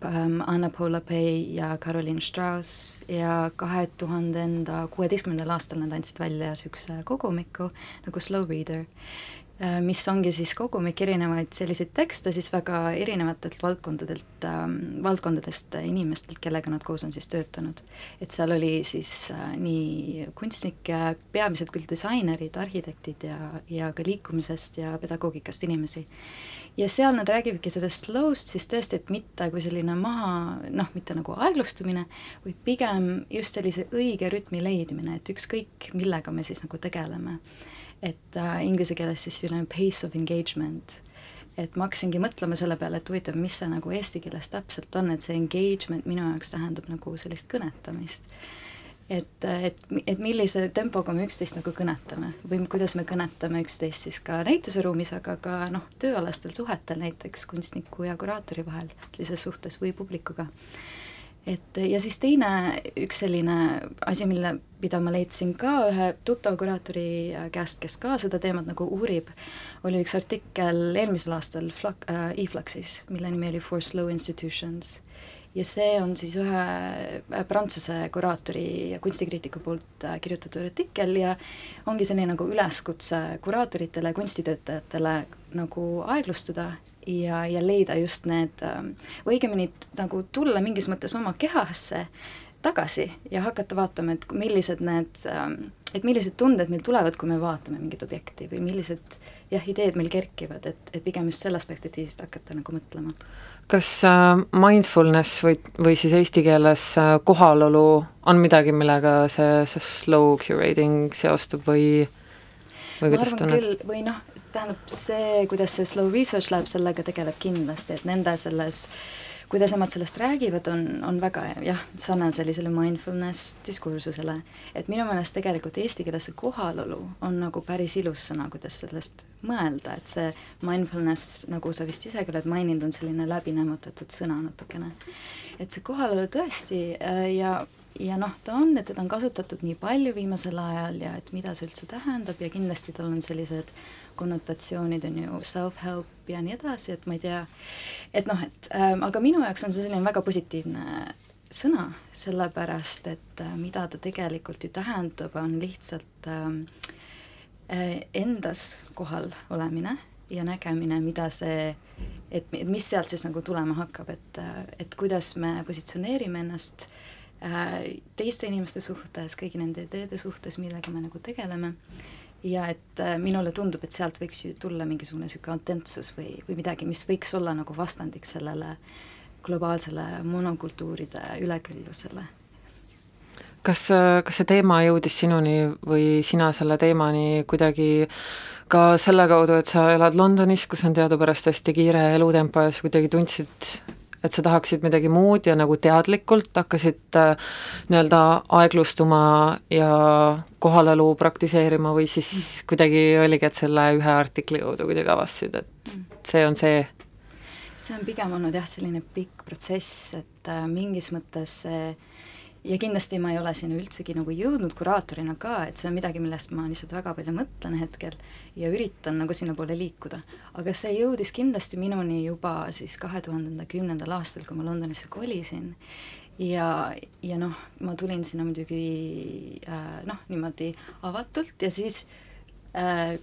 ähm, Anna-Paula Pei ja Caroline Strauss ja kahe tuhandenda kuueteistkümnendal aastal nad andsid välja niisuguse kogumiku nagu Slow Reader Äh, mis ongi siis kogumik erinevaid selliseid tekste siis väga erinevatelt valdkondadelt ähm,, valdkondadest inimestelt, kellega nad koos on siis töötanud. et seal oli siis äh, nii kunstnikke, peamiselt küll disainerid, arhitektid ja, ja ka liikumisest ja pedagoogikast inimesi. Ja seal nad räägivadki sellest slow'st siis tõesti, et mitte kui selline maha, noh, mitte nagu aeglustumine, vaid pigem just sellise õige rütmi leidmine, et ükskõik, millega me siis nagu tegeleme et äh, inglise keeles siis selline pace of engagement, et ma hakkasingi mõtlema selle peale, et huvitav, mis see nagu eesti keeles täpselt on, et see engagement minu jaoks tähendab nagu sellist kõnetamist. Et, et, et millise tempoga me üksteist nagu kõnetame või kuidas me kõnetame üksteist siis ka näituseruumis, aga ka noh, tööalastel suhetel näiteks kunstniku ja kuraatori vahel, sellises suhtes või publikuga et ja siis teine üks selline asi, mille, mida ma leidsin ka ühe tuttava kuraatori käest, kes ka seda teemat nagu uurib, oli üks artikkel eelmisel aastal Flak- äh,, e-Fluxis, mille nimi oli For Slow Institutions. Ja see on siis ühe äh, prantsuse kuraatori ja kunstikriitiku poolt äh, kirjutatud artikkel ja ongi selline nagu üleskutse kuraatoritele ja kunstitöötajatele nagu aeglustuda ja, ja leida just need, või õigemini nagu tulla mingis mõttes oma kehasse tagasi ja hakata vaatama, et millised need, ähm, et millised tunded meil tulevad, kui me vaatame mingit objekti või millised jah, ideed meil kerkivad, et, et pigem just sellest perspektiivist hakata nagu mõtlema.
Kas äh, mindfulness või, või siis eesti keeles äh, kohalolu on midagi, millega see, see slow curating seostub või või kuidas tunned?
või noh, tähendab see, kuidas see Slow Research Lab sellega tegeleb kindlasti, et nende selles kuidas nemad sellest räägivad, on, on väga jah, sarnane sellisele mindfulness diskursusele. et minu meelest tegelikult eesti keeles see kohalolu on nagu päris ilus sõna, kuidas sellest mõelda, et see mindfulness, nagu sa vist ise ka oled maininud, on selline läbinämmutatud sõna natukene. et see kohalolu tõesti äh, ja ja noh, ta on, et teda on kasutatud nii palju viimasel ajal ja et mida see üldse tähendab ja kindlasti tal on sellised konnotatsioonid, on ju, self-help ja nii edasi, et ma ei tea, et noh, et ähm, aga minu jaoks on see selline väga positiivne sõna, sellepärast et äh, mida ta tegelikult ju tähendab, on lihtsalt ähm, äh, endas kohal olemine ja nägemine, mida see, et mis sealt siis nagu tulema hakkab, et, äh, et kuidas me positsioneerime ennast äh, teiste inimeste suhtes, kõigi nende ideede suhtes, millega me nagu tegeleme, ja et äh, minule tundub, et sealt võiks ju tulla mingisugune niisugune autentsus või, või midagi, mis võiks olla nagu vastandik sellele globaalsele monokultuuride üleküllusele.
Kas, äh, kas see teema jõudis sinuni või sina selle teemani kuidagi ka selle kaudu, et sa elad Londonis, kus on teadupärast hästi kiire elutempo ja sa kuidagi tundsid et sa tahaksid midagi muud ja nagu teadlikult hakkasid äh, nii-öelda aeglustuma ja kohalolu praktiseerima või siis mm. kuidagi oligi, et selle ühe artikli kaudu kuidagi avastasid, et mm. see on see?
see on pigem olnud jah, selline pikk protsess, et äh, mingis mõttes see äh, ja kindlasti ma ei ole sinna üldsegi nagu jõudnud kuraatorina ka, et see on midagi, millest ma lihtsalt väga palju mõtlen hetkel ja üritan nagu sinnapoole liikuda. aga see jõudis kindlasti minuni juba siis kahe tuhande kümnendal aastal, kui ma Londonisse kolisin ja, ja noh, ma tulin sinna muidugi äh, noh, niimoodi avatult ja siis äh,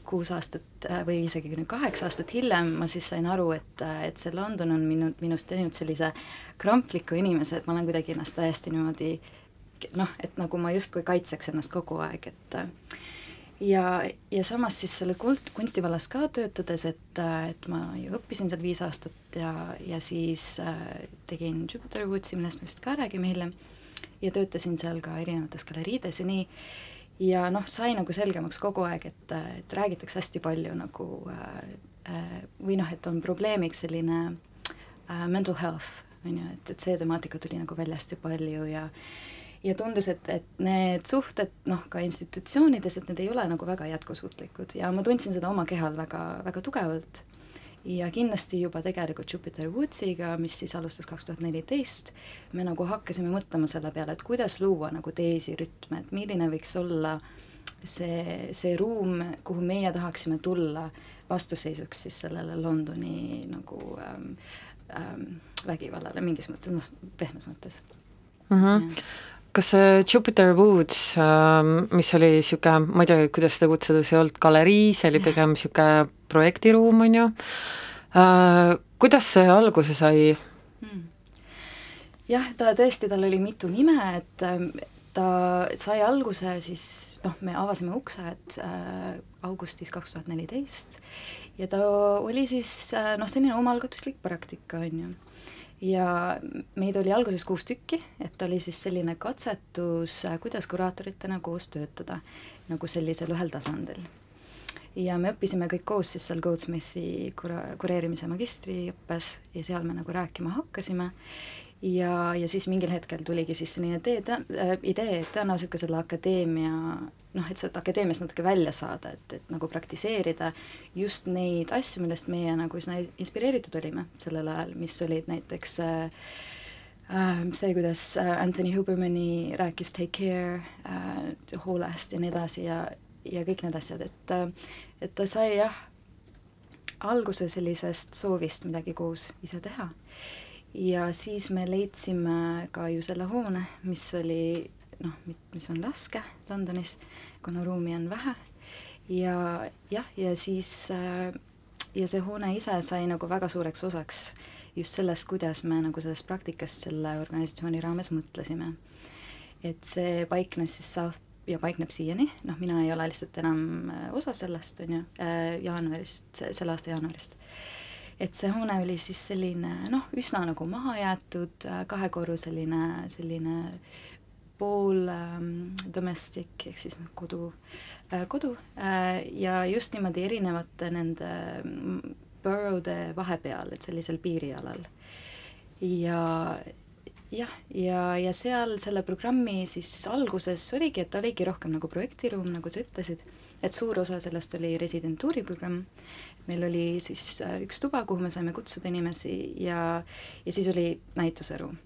kuus aastat äh, või isegi nüüd kaheksa aastat hiljem ma siis sain aru, et, äh, et see London on minu, minust teinud sellise krampliku inimese, et ma olen kuidagi ennast täiesti niimoodi noh, et nagu ma justkui kaitseks ennast kogu aeg, et ja, ja samas siis selle kult-, kunstivallas ka töötades, et, et ma ju õppisin seal viis aastat ja, ja siis äh, tegin Jupiter Woodsi, millest me vist ka räägime hiljem, ja töötasin seal ka erinevates galeriides ja nii, ja noh, sai nagu selgemaks kogu aeg, et, et räägitakse hästi palju nagu äh, äh või noh, et on probleemiks selline äh, mental health on ju, et, et see temaatika tuli nagu välja hästi palju ja ja tundus, et, et need suhted noh, ka institutsioonides, et need ei ole nagu väga jätkusuutlikud ja ma tundsin seda oma kehal väga, väga tugevalt. Ja kindlasti juba tegelikult Jupiter Woodsiga, mis siis alustas kaks tuhat neliteist, me nagu hakkasime mõtlema selle peale, et kuidas luua nagu teisi rütme, et milline võiks olla see, see ruum, kuhu meie tahaksime tulla vastuseisuks siis sellele Londoni nagu ähm, ähm, vägivallale mingis mõttes, noh, pehmes mõttes
mm. -hmm. Kas see Jupiter Woods, ähm, mis oli niisugune, ma ei tea, kuidas seda kutsuda, see ei olnud galerii, see oli pigem niisugune projektiruum, on ju, äh, kuidas see alguse sai hmm.?
jah, ta tõesti, tal oli mitu nime, et ähm, ta sai alguse siis noh, me avasime uksed äh, augustis kaks tuhat neliteist ja ta oli siis äh, noh, selline omaalgatuslik praktika, on ju. Ja meid oli alguses kuus tükki, et oli siis selline katsetus, kuidas kuraatoritena koos töötada, nagu sellisel ühel tasandil. ja me õppisime kõik koos siis seal Goldsmithi kura-, kureerimise magistriõppes ja seal me nagu rääkima hakkasime ja, ja siis mingil hetkel tuligi siis selline tee, äh, idee, et tõenäoliselt ka selle akadeemia noh, et sealt akadeemiast natuke välja saada, et, et nagu praktiseerida just neid asju, millest meie nagu üsna inspireeritud olime sellel ajal, mis olid näiteks äh, äh see, kuidas äh, Anthony Hubermani rääkis Take Care äh, hoolest ja nii edasi ja, ja kõik need asjad, et et ta sai jah, alguse sellisest soovist midagi koos ise teha. Ja siis me leidsime ka ju selle hoone, mis oli noh, mis on raske Londonis, kuna ruumi on vähe ja jah, ja siis äh, ja see hoone ise sai nagu väga suureks osaks just sellest, kuidas me nagu sellest praktikast selle organisatsiooni raames mõtlesime. et see paiknes siis South ja paikneb siiani, noh, mina ei ole lihtsalt enam äh, osa sellest, on ju, äh, jaanuarist, selle aasta jaanuarist. Et see hoone oli siis selline noh, üsna nagu mahajäetud kahekorruseline selline pool ähm, domestic ehk siis noh, kodu äh,, kodu äh, ja just niimoodi erinevate nende mm, borough'de vahepeal, et sellisel piirialal. ja jah, ja, ja seal selle programmi siis alguses oligi, et oligi rohkem nagu projektiruum, nagu sa ütlesid, et suur osa sellest oli residentuuri programm, meil oli siis äh, üks tuba, kuhu me saime kutsuda inimesi ja, ja siis oli näituseruum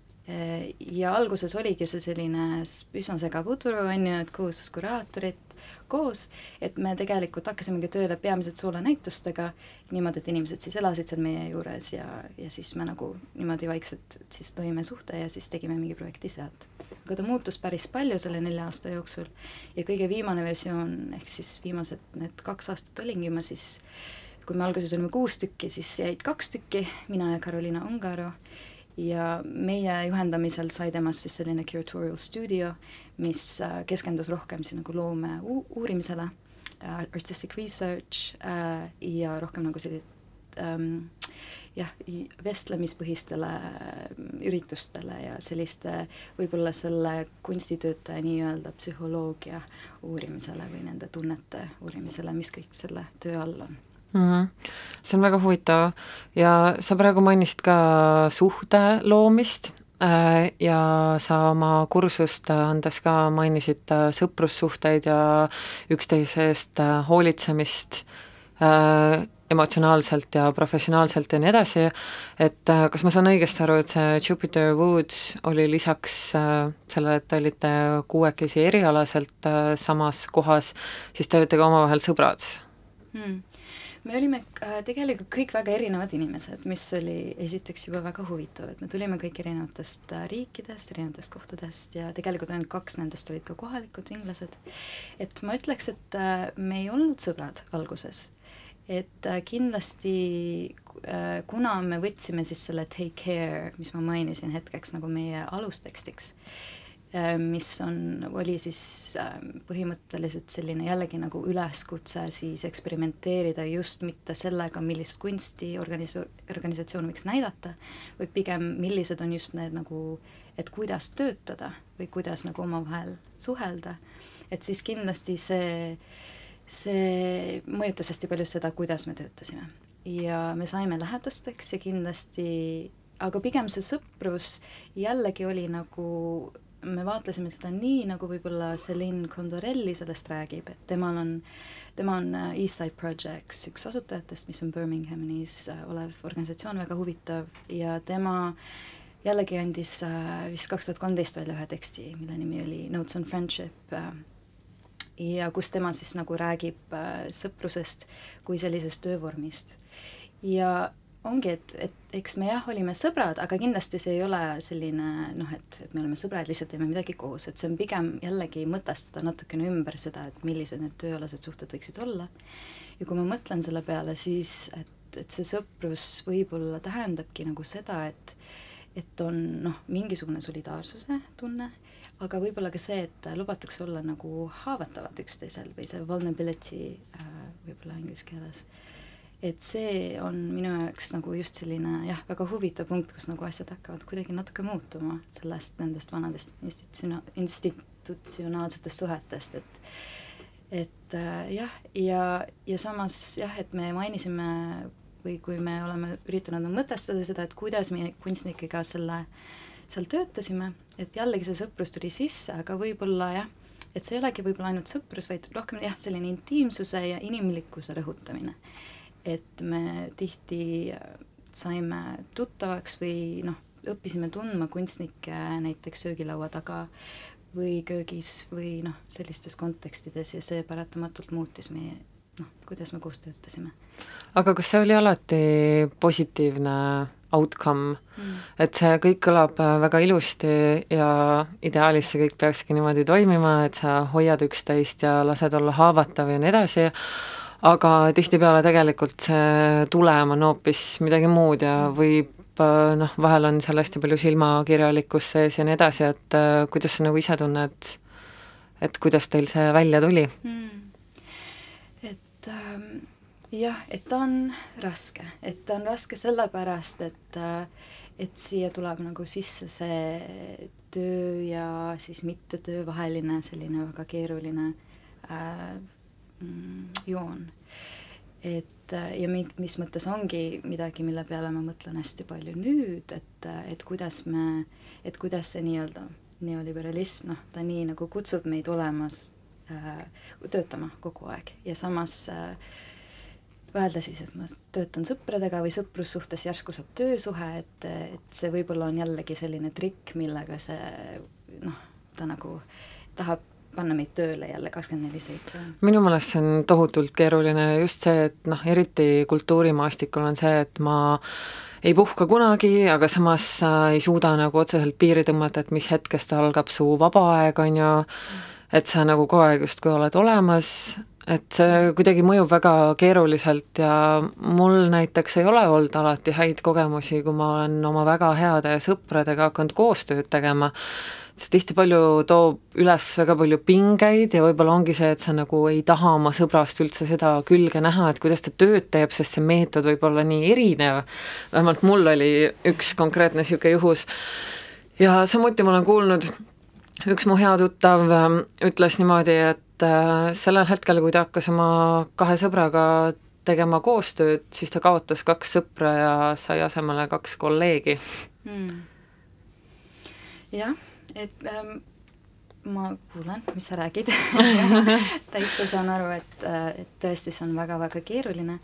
ja alguses oligi see selline üsna segapudru, on ju, et kuus kuraatorit koos, et me tegelikult hakkasimegi tööle peamiselt soolanäitustega, niimoodi, et inimesed siis elasid seal meie juures ja, ja siis me nagu niimoodi vaikselt siis lõime suhte ja siis tegime mingi projekti sealt. aga ta muutus päris palju selle nelja aasta jooksul ja kõige viimane versioon, ehk siis viimased need kaks aastat olingi ma siis kui me alguses olime kuus tükki, siis jäid kaks tükki, mina ja Carolina Ungaro. Ja meie juhendamisel sai temast siis selline curatorial studio, mis äh, keskendus rohkem siis nagu loome uurimisele, äh, artistic research äh, ja rohkem nagu sellist ähm, jah, vestlemispõhistele üritustele ja selliste võib-olla selle kunstitöötaja nii-öelda psühholoogia uurimisele või nende tunnete uurimisele, mis kõik selle töö all on
mm. -hmm. see on väga huvitav ja sa praegu mainisid ka suhte loomist äh, ja sa oma kursust andes ka mainisid äh, sõprussuhteid ja üksteise eest äh, hoolitsemist emotsionaalselt ja professionaalselt ja nii edasi, et kas ma saan õigesti aru, et see Jupiter Woods oli lisaks sellele, et te olite kuuekesi erialaselt samas kohas, siis te olite ka omavahel sõbrad
hmm.? Me olime äh, tegelikult kõik väga erinevad inimesed, mis oli esiteks juba väga huvitav, et me tulime kõik erinevatest äh, riikidest, erinevatest kohtadest ja tegelikult ainult kaks nendest olid ka kohalikud inglased. et ma ütleks, et äh, me ei olnud sõbrad alguses, et kindlasti kuna me võtsime siis selle take care, mis ma mainisin hetkeks nagu meie alustekstiks, mis on, oli siis äh, põhimõtteliselt selline jällegi nagu üleskutse siis eksperimenteerida just mitte sellega, millist kunsti organis-, organisatsioon võiks näidata, vaid pigem, millised on just need nagu, et kuidas töötada või kuidas nagu omavahel suhelda, et siis kindlasti see, see mõjutas hästi palju seda, kuidas me töötasime. ja me saime lähedasteks ja kindlasti aga pigem see sõprus jällegi oli nagu me vaatlesime seda nii, nagu võib-olla Celine Condorelli sellest räägib, et temal on, tema on äh, Eastside Projects üks asutajatest, mis on Birminghamis äh, olev organisatsioon, väga huvitav, ja tema jällegi andis äh, vist kaks tuhat kolmteist välja ühe teksti, mille nimi oli Notes on Friendship ja kus tema siis nagu räägib sõprusest kui sellisest töövormist. ja ongi, et, et eks me jah, olime sõbrad, aga kindlasti see ei ole selline noh, et, et me oleme sõbrad, lihtsalt teeme midagi koos, et see on pigem jällegi mõtestada natukene ümber seda, et millised need tööalased suhted võiksid olla. ja kui ma mõtlen selle peale, siis et, et see sõprus võib-olla tähendabki nagu seda, et et on noh, mingisugune solidaarsuse tunne, aga võib-olla ka see, et lubatakse olla nagu haavatavad üksteisel või see vulnerability äh, võib-olla inglise keeles äh, et see on minu jaoks nagu just selline jah, väga huvitav punkt, kus nagu asjad hakkavad kuidagi natuke muutuma sellest, nendest vanadest institutsiona-, institutsionaalsetest suhetest, et et äh, jah, ja, ja samas jah, et me mainisime või kui me oleme üritanud nagu mõtestada seda, et kuidas me kunstnikega selle, seal töötasime, et jällegi see sõprus tuli sisse, aga võib-olla jah, et see ei olegi võib-olla ainult sõprus, vaid rohkem jah, selline intiimsuse ja inimlikkuse rõhutamine et me tihti saime tuttavaks või noh, õppisime tundma kunstnikke näiteks söögilaua taga või köögis või noh, sellistes kontekstides ja see paratamatult muutis meie noh, kuidas me koos töötasime.
aga kas see oli alati positiivne outcome mm., et see kõik kõlab väga ilusti ja ideaalis see kõik peakski niimoodi toimima, et sa hoiad üksteist ja lased olla haavatav ja nii edasi, aga tihtipeale tegelikult see tulem on hoopis midagi muud ja võib noh, vahel on seal hästi palju silmakirjalikkust sees ja nii edasi, et äh, kuidas sa nagu ise tunned, et kuidas teil see välja tuli mm.?
et ähm, jah, et ta on raske, et ta on raske sellepärast, et äh, et siia tuleb nagu sisse see töö ja siis mittetöö vaheline selline väga keeruline äh, joon. Et et äh, ja mi-, mis mõttes ongi midagi, mille peale ma mõtlen hästi palju nüüd, et, äh, et kuidas me, et kuidas see nii-öelda neoliberalism, noh, ta nii nagu kutsub meid olemas äh,, töötama kogu aeg. Ja samas äh, öelda siis, et ma töötan sõpradega või sõprussuhtes, järsku saab töösuhe, et, et see võib-olla on jällegi selline trikk, millega see noh, ta nagu tahab panna meid tööle jälle kakskümmend neli seitse.
minu meelest see on tohutult keeruline, just see, et noh, eriti kultuurimaastikul on see, et ma ei puhka kunagi, aga samas sa ei suuda nagu otseselt piiri tõmmata, et mis hetkest algab su vaba aeg, on ju, et sa nagu kogu aeg justkui oled olemas, et see kuidagi mõjub väga keeruliselt ja mul näiteks ei ole olnud alati häid kogemusi, kui ma olen oma väga heade sõpradega hakanud koostööd tegema, see tihti-palju toob üles väga palju pingeid ja võib-olla ongi see, et sa nagu ei taha oma sõbrast üldse seda külge näha, et kuidas ta tööd teeb, sest see meetod võib olla nii erinev, vähemalt mul oli üks konkreetne niisugune juhus, ja samuti ma olen kuulnud, üks mu hea tuttav ähm, ütles niimoodi, et äh, sellel hetkel, kui ta hakkas oma kahe sõbraga tegema koostööd, siis ta kaotas kaks sõpra ja sai asemele kaks kolleegi. Hmm..
jah, et ähm, ma kuulan, mis sa räägid täitsa saan aru, et, äh, et tõesti, see on väga-väga keeruline.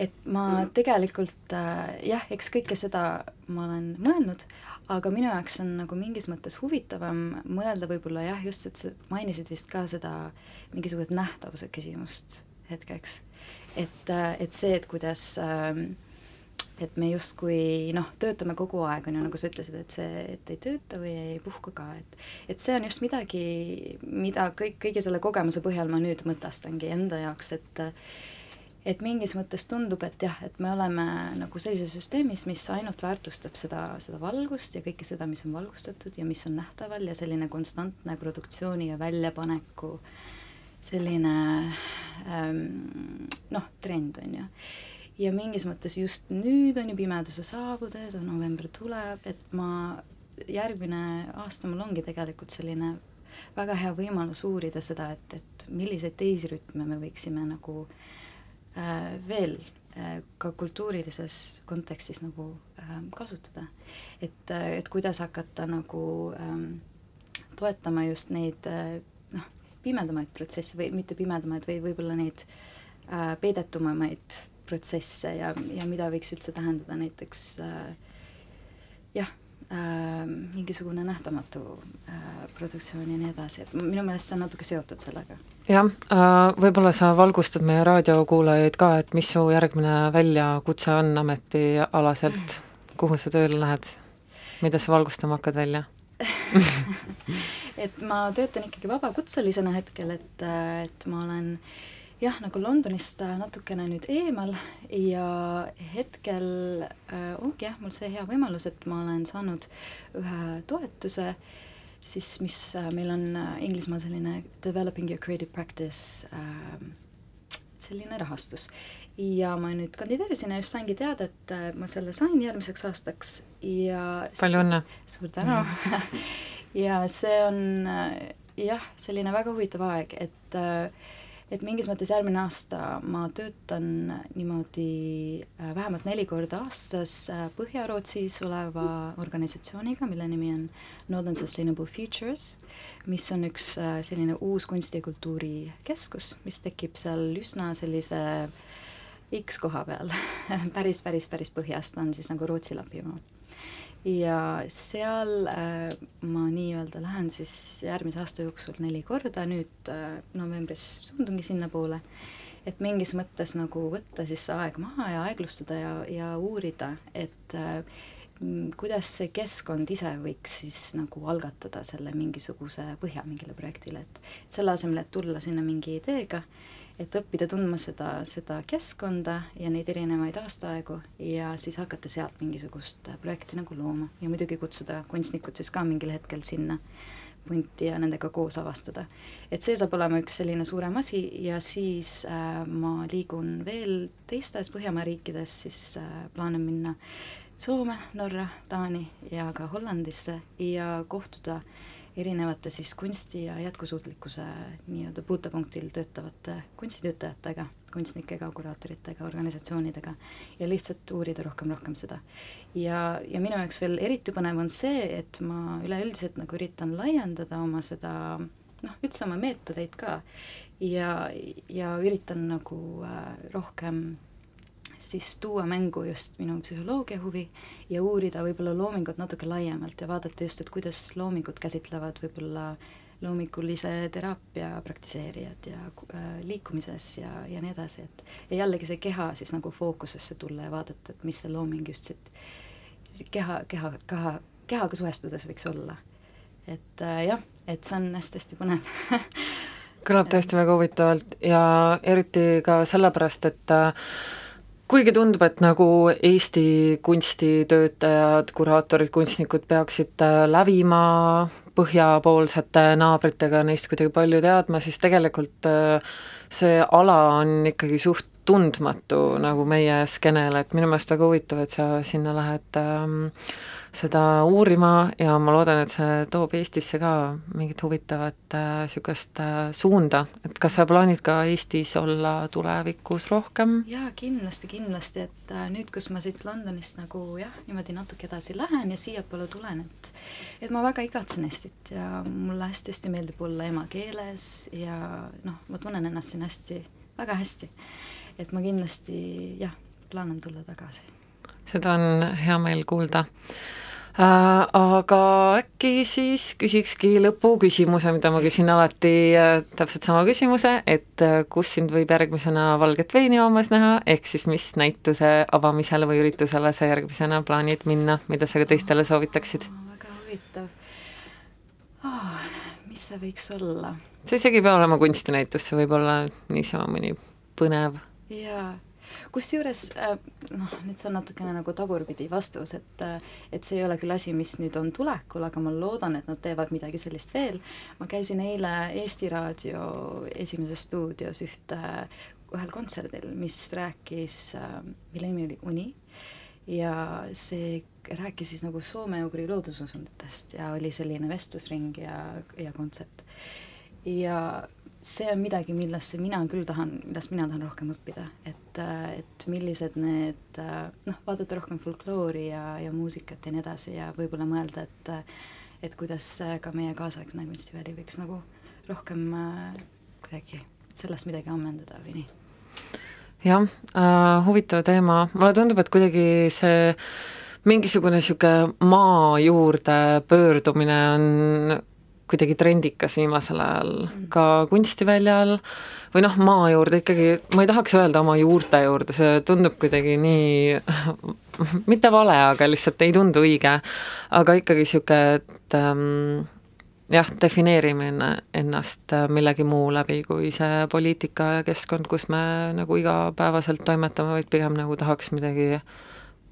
et ma tegelikult äh, jah, eks kõike seda ma olen mõelnud, aga minu jaoks on nagu mingis mõttes huvitavam mõelda võib-olla jah, just, et sa mainisid vist ka seda mingisugust nähtavuse küsimust hetkeks. et, et see, et kuidas ähm, et me justkui noh, töötame kogu aeg, on ju, nagu sa ütlesid, et see, et ei tööta või ei puhka ka, et et see on just midagi, mida kõik, kõigi selle kogemuse põhjal ma nüüd mõtestangi enda jaoks, et et mingis mõttes tundub, et jah, et me oleme nagu sellises süsteemis, mis ainult väärtustab seda, seda valgust ja kõike seda, mis on valgustatud ja mis on nähtaval ja selline konstantne produktsiooni ja väljapaneku selline ähm, noh, trend on ju. Ja mingis mõttes just nüüd on ju pimeduse saabudes, november tuleb, et ma, järgmine aasta mul ongi tegelikult selline väga hea võimalus uurida seda, et, et milliseid teisi rütme me võiksime nagu äh, Äh, veel äh, ka kultuurilises kontekstis nagu ähm, kasutada. et, äh, et kuidas hakata nagu ähm, toetama just neid noh, pimedamaid protsesse või mitte pimedamaid või võib-olla neid äh, peidetumamaid protsesse ja, ja mida võiks üldse tähendada näiteks äh, jah äh,, mingisugune nähtamatu äh, produktsioon ja nii edasi, et minu meelest see on natuke seotud sellega.
Jah, äh, võib-olla sa valgustad meie raadiokuulajaid ka, et mis su järgmine väljakutse on ametialaselt, kuhu sa tööle lähed, mida sa valgustama hakkad välja?
Et ma töötan ikkagi vabakutselisena hetkel, et, et ma olen jah, nagu Londonist natukene nüüd eemal ja hetkel äh, ongi jah, mul see hea võimalus, et ma olen saanud ühe toetuse äh, siis mis äh, meil on äh, Inglismaal selline developing your creative practice äh, selline rahastus. ja ma nüüd kandideerisin ja just saingi teada, et äh, ma selle sain järgmiseks aastaks ja
palju õnne!
suur tänu ja see on äh, jah, selline väga huvitav aeg, et äh, et mingis mõttes järgmine aasta ma töötan niimoodi äh, vähemalt neli korda aastas äh, Põhja-Rootsis oleva organisatsiooniga, mille nimi on Northern Sustainable Futures, mis on üks äh, selline uus kunsti- ja kultuurikeskus, mis tekib seal üsna sellise X koha peal. Päris, päris, päris põhjas, ta on siis nagu Rootsi Lapimaa ja seal äh, ma nii-öelda lähen siis järgmise aasta jooksul neli korda, nüüd äh, novembris suundungi sinnapoole, et mingis mõttes nagu võtta siis see aeg maha ja aeglustada ja, ja uurida, et äh, kuidas see keskkond ise võiks siis nagu algatada selle mingisuguse põhja mingile projektile, et selle asemel, et tulla sinna mingi ideega, et õppida tundma seda, seda keskkonda ja neid erinevaid aastaaegu ja siis hakata sealt mingisugust projekti nagu looma ja muidugi kutsuda kunstnikud siis ka mingil hetkel sinna punti ja nendega koos avastada. et see saab olema üks selline suurem asi ja siis äh, ma liigun veel teistes Põhjamaa riikides, siis äh, plaanin minna Soome, Norra, Taani ja ka Hollandisse ja kohtuda erinevate siis kunsti ja jätkusuutlikkuse nii-öelda puutepunktil töötavate kunstitöötajatega, kunstnikega, kuraatoritega, organisatsioonidega ja lihtsalt uurida rohkem, rohkem seda. ja, ja minu jaoks veel eriti põnev on see, et ma üleüldiselt nagu üritan laiendada oma seda noh, üldse oma meetodeid ka ja, ja üritan nagu äh, rohkem siis tuua mängu just minu psühholoogia huvi ja uurida võib-olla loomingut natuke laiemalt ja vaadata just, et kuidas loomingut käsitlevad võib-olla loomingulise teraapia praktiseerijad ja äh, liikumises ja, ja nii edasi, et ja jällegi see keha siis nagu fookusesse tulla ja vaadata, et mis see looming just siit keha, keha, keha, kehaga suhestudes võiks olla. et äh, jah, et see on hästi-hästi põnev
kõlab tõesti väga huvitavalt ja eriti ka sellepärast, et äh, kuigi tundub, et nagu Eesti kunstitöötajad, kuraatorid, kunstnikud peaksid äh, lävima põhjapoolsete naabritega, neist kuidagi palju teadma, siis tegelikult äh, see ala on ikkagi suht tundmatu nagu meie skeenele, et minu meelest väga huvitav, et sa sinna lähed ähm, seda uurima ja ma loodan, et see toob Eestisse ka mingit huvitavat niisugust äh, äh, suunda, et kas sa plaanid ka Eestis olla tulevikus rohkem?
jaa, kindlasti, kindlasti, et äh, nüüd, kus ma siit Londonist nagu jah, niimoodi natuke edasi lähen ja siiapoole tulen, et et ma väga igatsen Eestit ja mulle hästi-hästi meeldib olla emakeeles ja noh, ma tunnen ennast siin hästi, väga hästi. et ma kindlasti jah, plaanin tulla tagasi
seda on hea meel kuulda Äh, aga äkki siis küsikski lõpuküsimuse, mida ma küsin alati, äh, täpselt sama küsimuse, et äh, kus sind võib järgmisena Valget veini joomas näha, ehk siis mis näituse avamisele või üritusele sa järgmisena plaanid minna, mida sa ka teistele soovitaksid?
väga huvitav oh,. mis see võiks olla?
see isegi ei pea olema kunstinäitus, see võib olla niisama mõni põnev.
jaa kusjuures äh, noh, nüüd see on natukene nagu tagurpidi vastus, et äh, et see ei ole küll asi, mis nüüd on tulekul, aga ma loodan, et nad teevad midagi sellist veel. ma käisin eile Eesti Raadio Esimeses stuudios ühte, ühel kontserdil, mis rääkis, äh, mille nimi oli Uni ja see rääkis siis nagu soome-ugri loodususunditest ja oli selline vestlusring ja, ja kontsert. ja see on midagi, millesse mina küll tahan, millest mina tahan rohkem õppida, et, et millised need noh, vaadata rohkem folkloori ja, ja muusikat ja nii edasi ja võib-olla mõelda, et et kuidas ka meie kaasaegne kunstiväli võiks nagu rohkem kuidagi sellest midagi ammendada või nii.
jah äh,, huvitav teema, mulle tundub, et kuidagi see mingisugune niisugune maa juurde pöördumine on kuidagi trendikas viimasel ajal mm. ka kunstiväljal. või noh, maa juurde ikkagi, ma ei tahaks öelda oma juurte juurde, see tundub kuidagi nii mitte vale, aga lihtsalt ei tundu õige, aga ikkagi niisugune, et ähm, jah, defineerimine ennast millegi muu läbi kui see poliitika ja keskkond, kus me nagu igapäevaselt toimetame, vaid pigem nagu tahaks midagi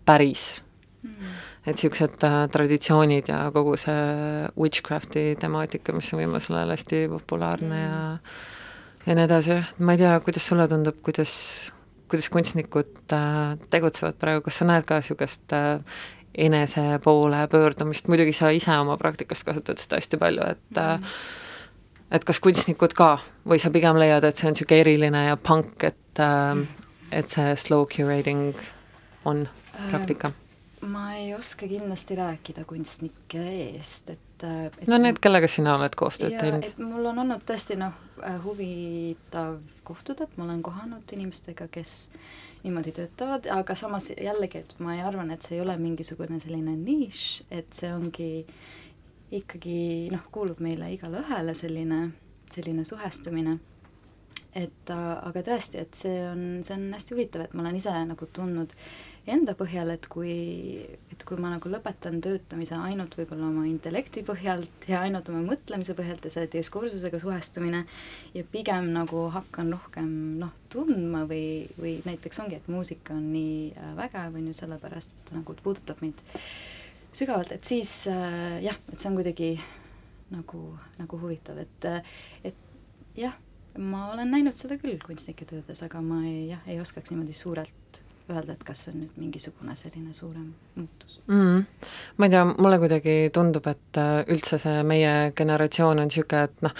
päris. Mm et niisugused äh, traditsioonid ja kogu see witchcrafti temaatika, mis on viimasel ajal hästi populaarne mm. ja ja nii edasi, ma ei tea, kuidas sulle tundub, kuidas, kuidas kunstnikud äh, tegutsevad praegu, kas sa näed ka niisugust äh, enese poole pöördumist, muidugi sa ise oma praktikast kasutad seda hästi palju, et mm. et kas kunstnikud ka või sa pigem leiad, et see on niisugune eriline ja pank, et äh, et see slow curating on praktika äh,?
Ma ei oska kindlasti rääkida kunstnike eest, et, äh, et
no need, kellega sina oled koostööd teinud?
et mul on olnud tõesti noh, äh, huvitav kohtuda, et ma olen kohanud inimestega, kes niimoodi töötavad, aga samas jällegi, et ma ei arvan, et see ei ole mingisugune selline nišš, et see ongi ikkagi noh, kuulub meile igale ühele selline, selline suhestumine et aga tõesti, et see on, see on hästi huvitav, et ma olen ise nagu tundnud enda põhjal, et kui, et kui ma nagu lõpetan töötamise ainult võib-olla oma intellekti põhjalt ja ainult oma mõtlemise põhjalt ja selle diskursusega suhestumine ja pigem nagu hakkan rohkem noh, tundma või, või näiteks ongi, et muusika on nii äh, vägev, on ju, sellepärast et ta nagu puudutab mind sügavalt, et siis äh, jah, et see on kuidagi nagu, nagu huvitav, et, et jah, ma olen näinud seda küll kunstnike töödes, aga ma ei, jah, ei oskaks niimoodi suurelt öelda, et kas on nüüd mingisugune selline suurem muutus
mm. ma ei tea, mulle kuidagi tundub, et äh, üldse see meie generatsioon on niisugune, et noh,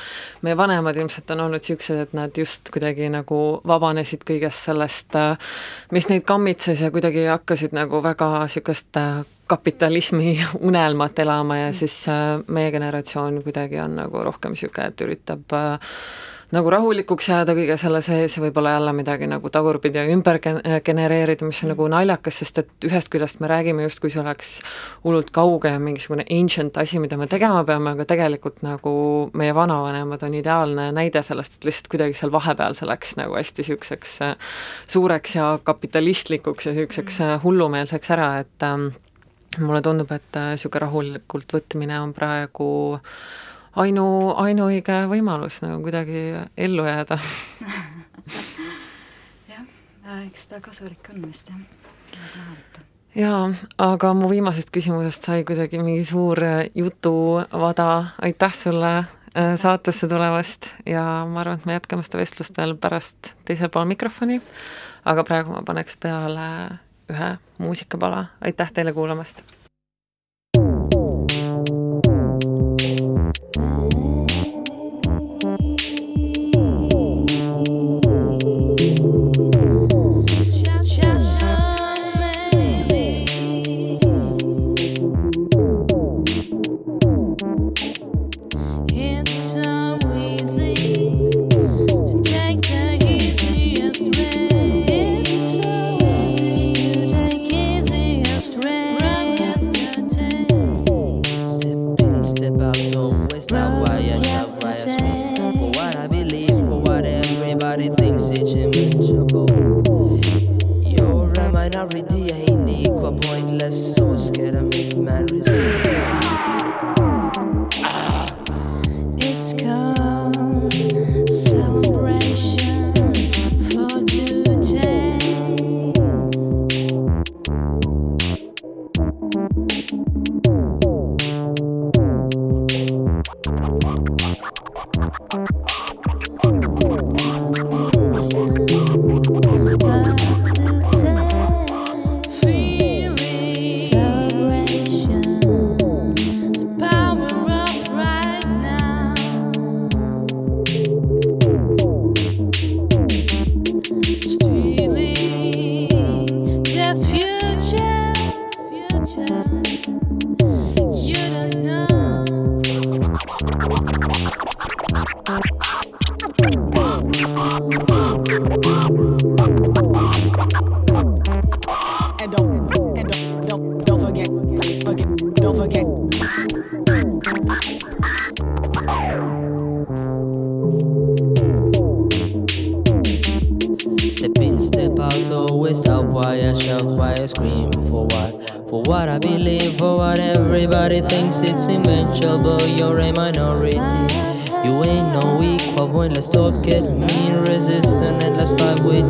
meie vanemad ilmselt on olnud niisugused, et nad just kuidagi nagu vabanesid kõigest sellest, äh, mis neid kammitses ja kuidagi hakkasid nagu väga niisugust äh, kapitalismi unelmat elama ja siis meie generatsioon kuidagi on nagu rohkem niisugune, et üritab äh, nagu rahulikuks jääda kõige selle sees ja võib-olla jälle midagi nagu tagurpidi ümber genereerida, mis on nagu naljakas, sest et ühest küljest me räägime justkui see oleks hullult kauge ja mingisugune ancient asi, mida me tegema peame, aga tegelikult nagu meie vanavanemad on ideaalne näide sellest, et lihtsalt kuidagi seal vahepeal see läks nagu hästi niisuguseks äh, suureks ja kapitalistlikuks ja niisuguseks äh, hullumeelseks ära, et ähm, mulle tundub, et niisugune äh, rahulikult võtmine on praegu ainu, ainuõige võimalus nagu kuidagi ellu jääda.
Jah, äh, eks ta kasulik on vist jah, maha võtta
jaa, aga mu viimasest küsimusest sai kuidagi mingi suur äh, jutuvada, aitäh sulle äh, saatesse tulemast ja ma arvan, et me jätkame seda vestlust veel pärast teisel pool mikrofoni, aga praegu ma paneks peale ühe muusikapala, aitäh teile kuulamast!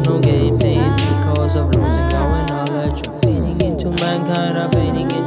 no gain pain because of losing our knowledge. I'm fading into mankind, I'm fading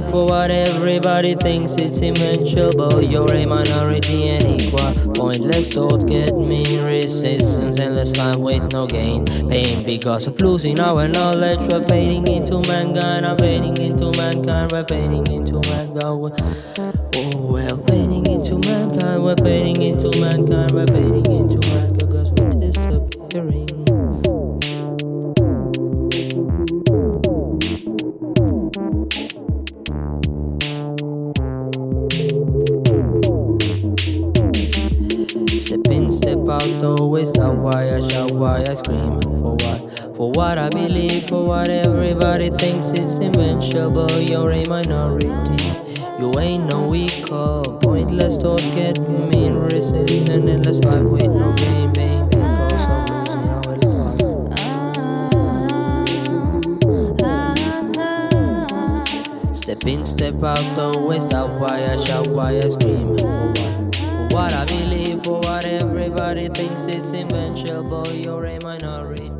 For what everybody thinks it's immeasurable. You're a minority and equal. Pointless thought get me resistance. Endless fight with no gain. Pain because of losing our knowledge. We're fading into mankind. I'm fading into mankind. We're fading into mankind. Oh, we're fading into mankind. We're fading into mankind. We're fading Everybody thinks it's invincible, you're a minority. You ain't no weaker, pointless talk, get mean, resist, and endless fight with no gaming. Step in, step out, don't waste time. Why I shout why I scream. For what I believe, for what everybody thinks it's invincible, you're a minority.